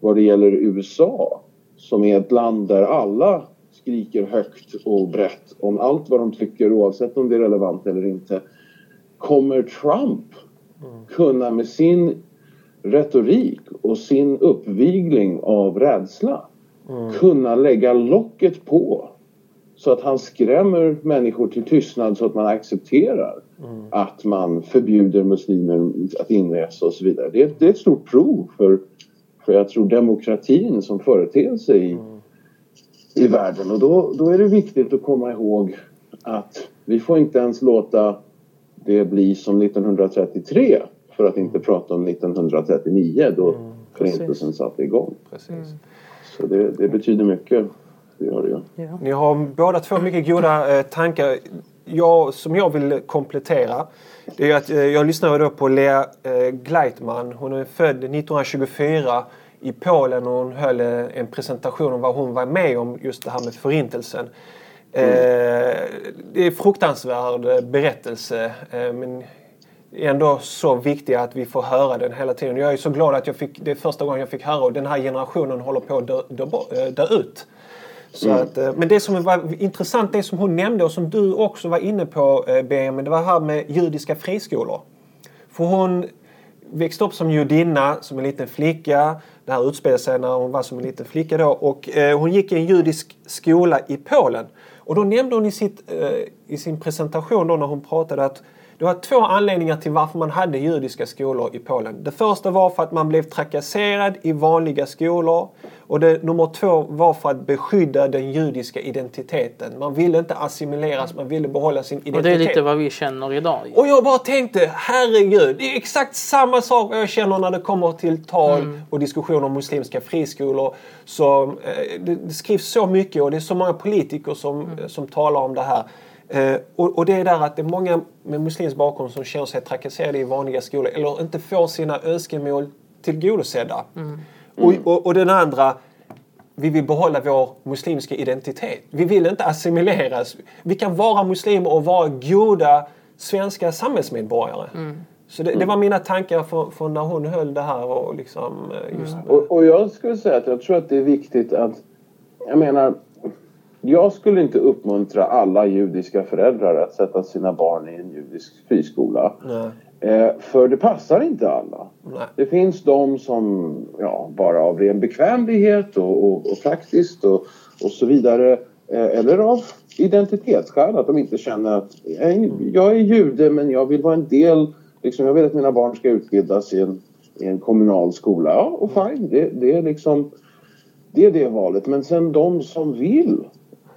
vad det gäller USA som är ett land där alla skriker högt och brett om allt vad de tycker oavsett om det är relevant eller inte. Kommer Trump kunna med sin retorik och sin uppvigling av rädsla mm. kunna lägga locket på så att han skrämmer människor till tystnad så att man accepterar mm. att man förbjuder muslimer att inresa och så vidare. Det är, det är ett stort prov för, för jag tror demokratin som företeelse i, mm. i världen. Och då, då är det viktigt att komma ihåg att vi får inte ens låta det bli som 1933 för att inte prata om 1939 då mm, Förintelsen satte igång. Precis. Så det, det betyder mycket det gör det ja. Ni har båda två mycket goda eh, tankar. Jag, som jag vill komplettera det är att eh, jag lyssnade då på Lea eh, Gleitman. Hon är född 1924 i Polen och hon höll eh, en presentation om vad hon var med om just det här med förintelsen. Mm. Eh, det är fruktansvärd berättelse eh, men ändå så viktig att vi får höra den hela tiden. Jag är så glad att jag fick, det är första gången jag fick höra och den här generationen håller på att dö, dö, dö ut. Så mm. att, eh, men det som var intressant, det som hon nämnde och som du också var inne på eh, Benjamin, det var här med judiska friskolor. För hon växte upp som judinna, som en liten flicka. Det här utspelade sig när hon var som en liten flicka då. Och eh, hon gick i en judisk skola i Polen. Och då nämnde hon i, sitt, eh, i sin presentation då när hon pratade att det var två anledningar till varför man hade judiska skolor i Polen. Det första var för att man blev trakasserad i vanliga skolor. Och det, nummer två var för att beskydda den judiska identiteten. Man ville inte assimileras, man ville behålla sin identitet. Och det är lite vad vi känner idag. Och jag bara tänkte, herregud, det är exakt samma sak jag känner när det kommer till tal mm. och diskussioner om muslimska friskolor. Så, eh, det, det, skrivs så mycket och det är så många politiker som, mm. som talar om det här. Eh, och, och, det är där att det är många med muslimsk bakgrund som känner sig trakasserade i vanliga skolor eller inte får sina önskemål tillgodosedda. Mm. Och, och, och den andra, vi vill behålla vår muslimska identitet. Vi vill inte assimileras. Vi kan vara muslimer och vara goda svenska samhällsmedborgare. Mm. Så det, det, var mina tankar från, från när hon höll det här. Och, liksom, eh, just... Mm. och, och jag skulle säga att jag tror att det är viktigt att... Jag menar, jag skulle inte uppmuntra alla judiska föräldrar att sätta sina barn i en judisk friskola. Eh, för det passar inte alla. Nej. Det finns de som ja, bara av ren bekvämlighet och, och, och praktiskt och, och så vidare eh, eller av identitetsskäl att de inte känner att jag är jude men jag vill vara en del, liksom, jag vill att mina barn ska utbildas i en, i en kommunal skola. Ja, och fine, det, det är liksom det är det valet. Men sen de som vill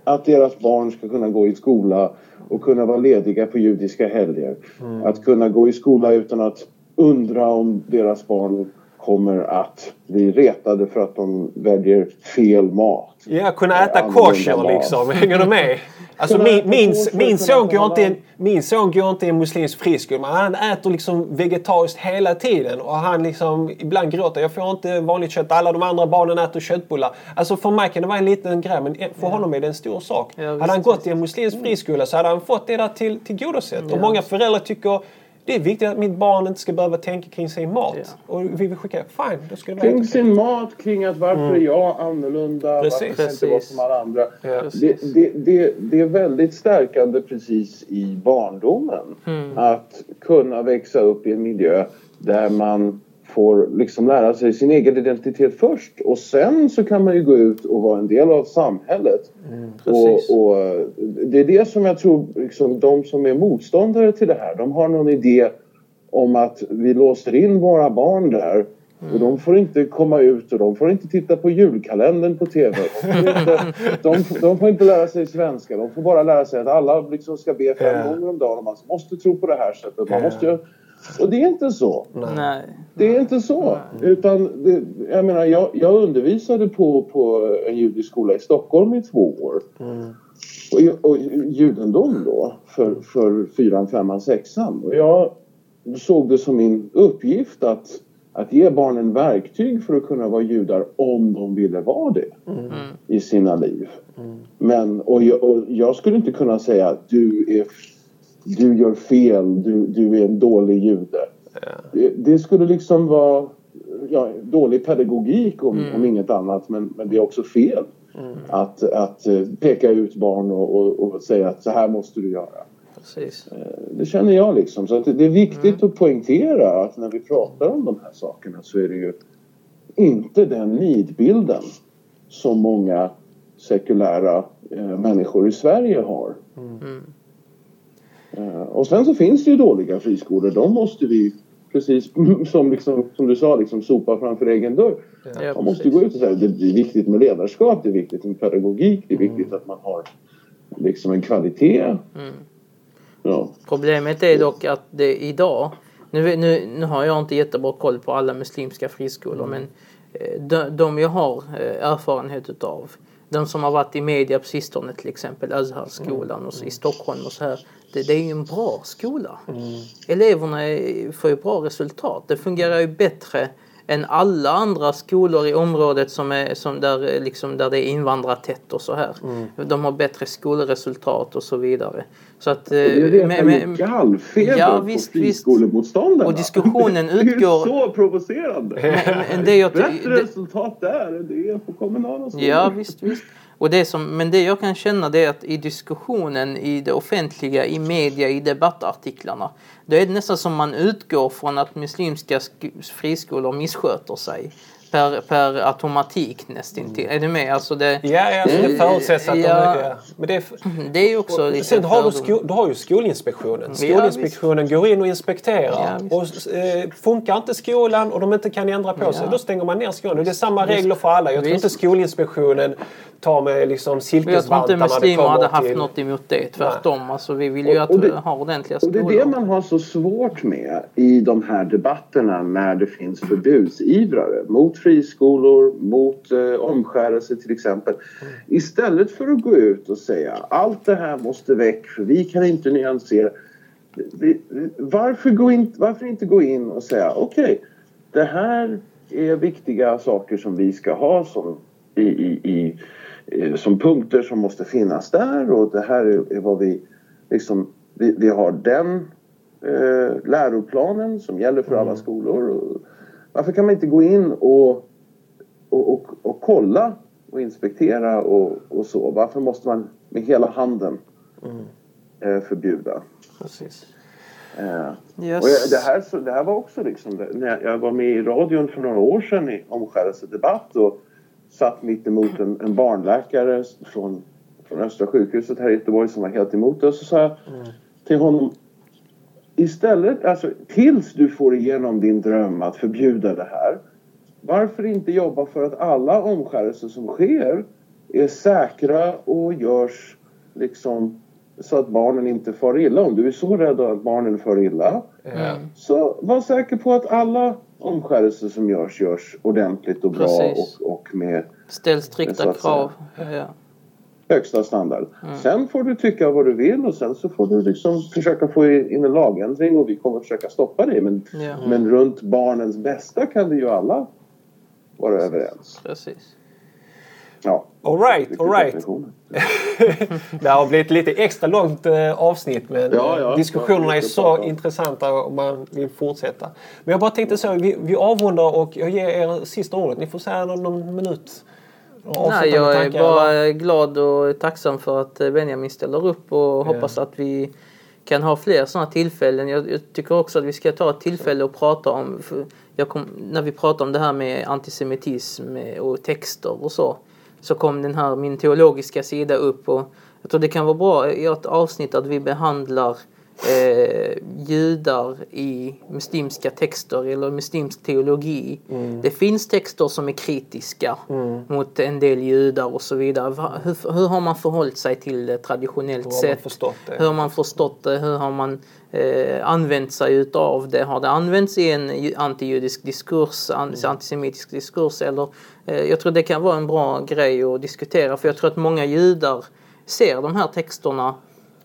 att deras barn ska kunna gå i skola och kunna vara lediga på judiska helger. Mm. Att kunna gå i skola utan att undra om deras barn kommer att bli retade för att de väljer fel mat. Ja, kunna äta kosher liksom. Hänger du med? Alltså min, min, min, son går inte, min son går inte i en muslimsk friskola men han äter liksom vegetariskt hela tiden och han liksom ibland gråter. Jag får inte vanligt kött. Alla de andra barnen äter köttbullar. Alltså för mig kan det vara en liten grej men för honom är det en stor sak. Ja, hade han gått i en muslimsk friskola så hade han fått det där till, tillgodosett. Och många föräldrar tycker det är viktigt att mitt barn inte ska behöva tänka kring sin mat. Ja. Och vi vill skicka, fine, då ska det Kring sin mat, kring att varför mm. är jag annorlunda, precis. varför kan jag inte vara som alla andra. Ja. Det, det, det, det, är väldigt stärkande precis i barndomen. Mm. Att kunna växa upp i en miljö där man får liksom lära sig sin egen identitet först och sen så kan man ju gå ut och vara en del av samhället. Mm, och, och, Det är det som jag tror liksom, de som är motståndare till det här, de har någon idé om att vi låser in våra barn där och de får inte komma ut och de får inte titta på julkalendern på TV. De får inte, de, de får inte lära sig svenska. De får bara lära sig att alla liksom ska be fem gånger om dagen och man måste tro på det här sättet. Man måste och det är inte så. Nej. Det är inte så. Nej. Utan, det, jag menar, jag, jag, undervisade på, på en judisk skola i Stockholm i två år. Mm. Och, och judendom då, för, för fyran, femman, sexan. Och jag såg det som min uppgift att, att ge barnen verktyg för att kunna vara judar om de ville vara det mm. i sina liv. Mm. Men, och jag, och jag skulle inte kunna säga att du är du gör fel, du, du är en dålig jude. Ja. Det, det, skulle liksom vara ja, dålig pedagogik om, mm. om inget annat men, men det är också fel mm. att, att eh, peka ut barn och, och, och, säga att så här måste du göra. Precis. Eh, det känner jag liksom. Så det är viktigt mm. att poängtera att när vi pratar om de här sakerna så är det ju inte den nidbilden som många sekulära eh, människor i Sverige har. Mm. Eh, och sen så finns det ju dåliga friskolor. De måste vi, precis som, liksom, som du sa, liksom sopa framför egen dörr. Ja, man måste gå ut och säga att det är viktigt med ledarskap, det är viktigt med pedagogik, det är viktigt mm. att man har liksom en kvalitet. Mm. Ja. Problemet är dock att det idag, nu, nu, nu har jag inte jättebra koll på alla muslimska friskolor mm. men eh, de, de jag har eh, erfarenhet utav de som har varit i media på sistone till exempel Azhar-skolan och så, i Stockholm och så här. Det, det är ju en bra skola. Mm. Eleverna får ju bra resultat. Det fungerar ju bättre än alla andra skolor i området som är, som där, liksom, där det är invandrartätt och så här. Mm. De har bättre skolresultat och så vidare. Så att, det är det med, med, gallfeber ja, på friskolemotståndarna. Och diskussionen utgår... det är så provocerande. Men, men det jag, Bättre det, resultat där än det är på kommunala skolor. Ja visst, visst. Och det som, men det jag kan känna det är att i diskussionen, i det offentliga, i media, i debattartiklarna. Då är det nästan som man utgår från att muslimska friskolor missköter sig. per, per automatik nästintill. Är du med? Alltså det, Ja, alltså det förutsätts att Ja. de... Ja. Men det är, det är också lite Sen har du, sko, du har ju Skolinspektionen. Ja, Skolinspektionen går in och inspekterar. Ja, och, eh, funkar inte skolan och de inte kan ändra på sig, Ja. då stänger man ner skolan. Och det är samma regler för alla. Jag tror Visst. inte Skolinspektionen tar med liksom Jag tror inte silkesvantar muslimer hade haft till... något emot det. Tvärtom. Alltså, vi vill ju Och- att och det- vi har ordentliga Och det skolor. är det man har så svårt med i de här debatterna när det finns förbudsivrare mot friskolor, mot eh, omskärelse till exempel. Istället för att gå ut och säga allt det här måste väck för vi kan inte nyansera. Vi, varför, gå in, varför inte gå in och säga okej, det här är viktiga saker som vi ska ha som, i, i, i, som punkter som måste finnas där och det här är, vad vi liksom, vi, vi har den eh, läroplanen som gäller för alla skolor. Och varför kan man inte gå in och, och, och, och kolla och inspektera och, och så? Varför måste man med hela handen eh, förbjuda? Precis. Eh, Yes. och jag, det, här, så, det här var också liksom, när jag, jag var med i radion för några år sedan i omskärelsedebatt och satt mitt emot en, en barnläkare från, från Östra sjukhuset här i Göteborg som var helt emot det. Och så sa jag till honom istället, alltså tills du får igenom din dröm att förbjuda det här. Varför inte jobba för att alla omskärelser som sker är säkra och görs liksom så att barnen inte far illa. Om du är så rädd att barnen far illa Ja. så var säker på att alla omskärelser som görs görs ordentligt och bra Precis. och, och med Ställ strikta att krav. Ja. högsta standard. Sen får du tycka vad du vill och sen så får du liksom försöka få in en lagändring och vi kommer försöka stoppa det. Men, Ja. men runt barnens bästa kan vi ju alla vara överens. Precis. Ja. All right, Riktigt all right. definitionen. Det har blivit lite extra långt eh, avsnitt men Ja, ja. eh, diskussionerna är så prata om. intressanta om man vill fortsätta. Men jag bara tänkte så, vi, vi avrundar och jag ger er sista ordet. Ni får säga någon, någon minut. Nej, jag är bara eller? glad och tacksam för att eh, Benjamin ställer upp och hoppas att vi kan ha fler sådana tillfällen. Jag, jag tycker också att vi ska ta ett tillfälle och prata om, kom, när vi pratar om det här med antisemitism och texter och så, så kom den här min teologiska sida upp och jag tror det kan vara bra i ett avsnitt att vi behandlar eh, judar i muslimska texter eller muslimsk teologi. Det finns texter som är kritiska mot en del judar och så vidare. Va- Hur, hur har man förhållit sig till det traditionellt Hur sett? det? Hur har man förstått det? Hur har man eh, använt sig utav det? Har det använts i en ju- antijudisk diskurs, an, antisemitisk diskurs? Eller, jag tror det kan vara en bra grej att diskutera för jag tror att många judar ser de här texterna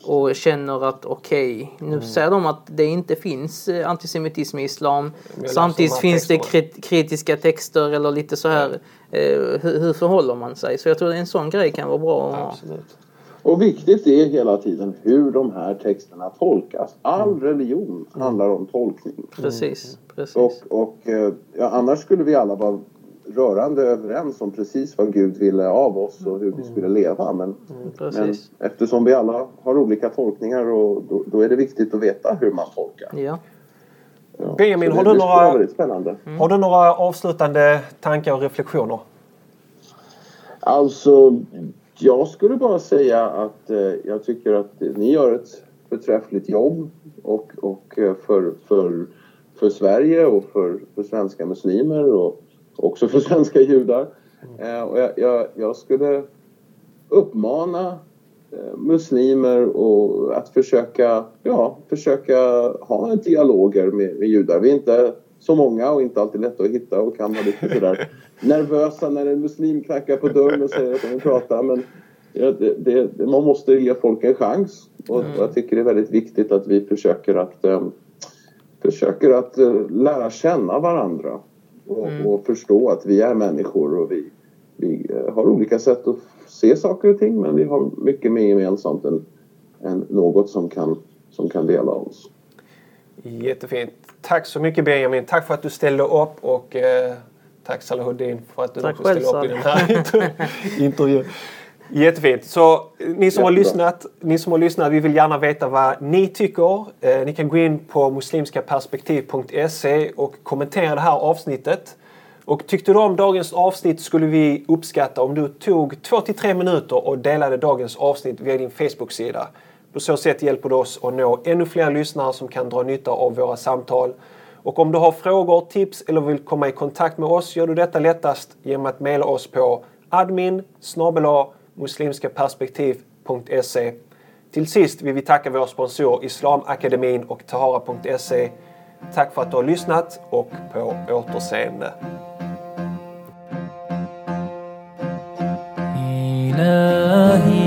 och känner att okej, nu säger de att det inte finns eh, antisemitism i islam. Samtidigt finns det krit- kritiska texter eller lite så här. Eh, hur, hur förhåller man sig? Så jag tror en sån grej kan vara bra att ha. Absolut. Och viktigt är hela tiden hur de här texterna tolkas. All religion handlar om tolkning. Precis, precis. Och, och eh, ja, annars skulle vi alla vara rörande överens om precis vad Gud ville av oss och hur vi skulle leva. Men, men precis. eftersom vi alla har olika tolkningar och då, då är det viktigt att veta hur man tolkar. Ja. Ja. Benjamin, har det, du några- väldigt spännande. Har du några avslutande tankar och reflektioner? Alltså, jag skulle bara säga att eh, jag tycker att ni gör ett förträffligt jobb och, och eh, för, för, för Sverige och för, för svenska muslimer och också för svenska judar. Eh, och jag, jag, jag skulle uppmana eh, muslimer och att försöka, ja, försöka ha en dialoger med, med judar. Vi är inte så många och inte alltid lätta att hitta och kan vara lite sådär nervösa när en muslim knackar på dörren och säger att de vill prata. Men det, det, man måste ge folk en chans. Och jag tycker det är väldigt viktigt att vi försöker att, eh, försöker att eh, lära känna varandra. Och, och förstå att vi är människor och vi, vi eh, har olika sätt att se saker och ting men vi har mycket mer gemensamt än, än något som kan, som kan dela oss. Jättefint. Tack så mycket Benjamin. Tack för att du ställde upp och eh, tack Salahuddin för att du Tack också ställde själv, upp i den här inter- intervjun. Jättefint. Så eh, ni som, har lyssnat, ni som har lyssnat, vi vill gärna veta vad ni tycker. Eh, ni kan gå in på muslimskaperspektiv.se och kommentera det här avsnittet. Och tyckte du om dagens avsnitt skulle vi uppskatta om du tog 2-3 minuter och delade dagens avsnitt via din Facebook-sida. På så sätt hjälper du oss att nå ännu fler lyssnare som kan dra nytta av våra samtal. Och om du har frågor, tips eller vill komma i kontakt med oss gör du detta lättast genom att mejla oss på admin muslimskaperspektiv.se Till sist vill vi tacka vår sponsor Islamakademin och Tahara.se. Tack för att du har lyssnat och på återseende. إلى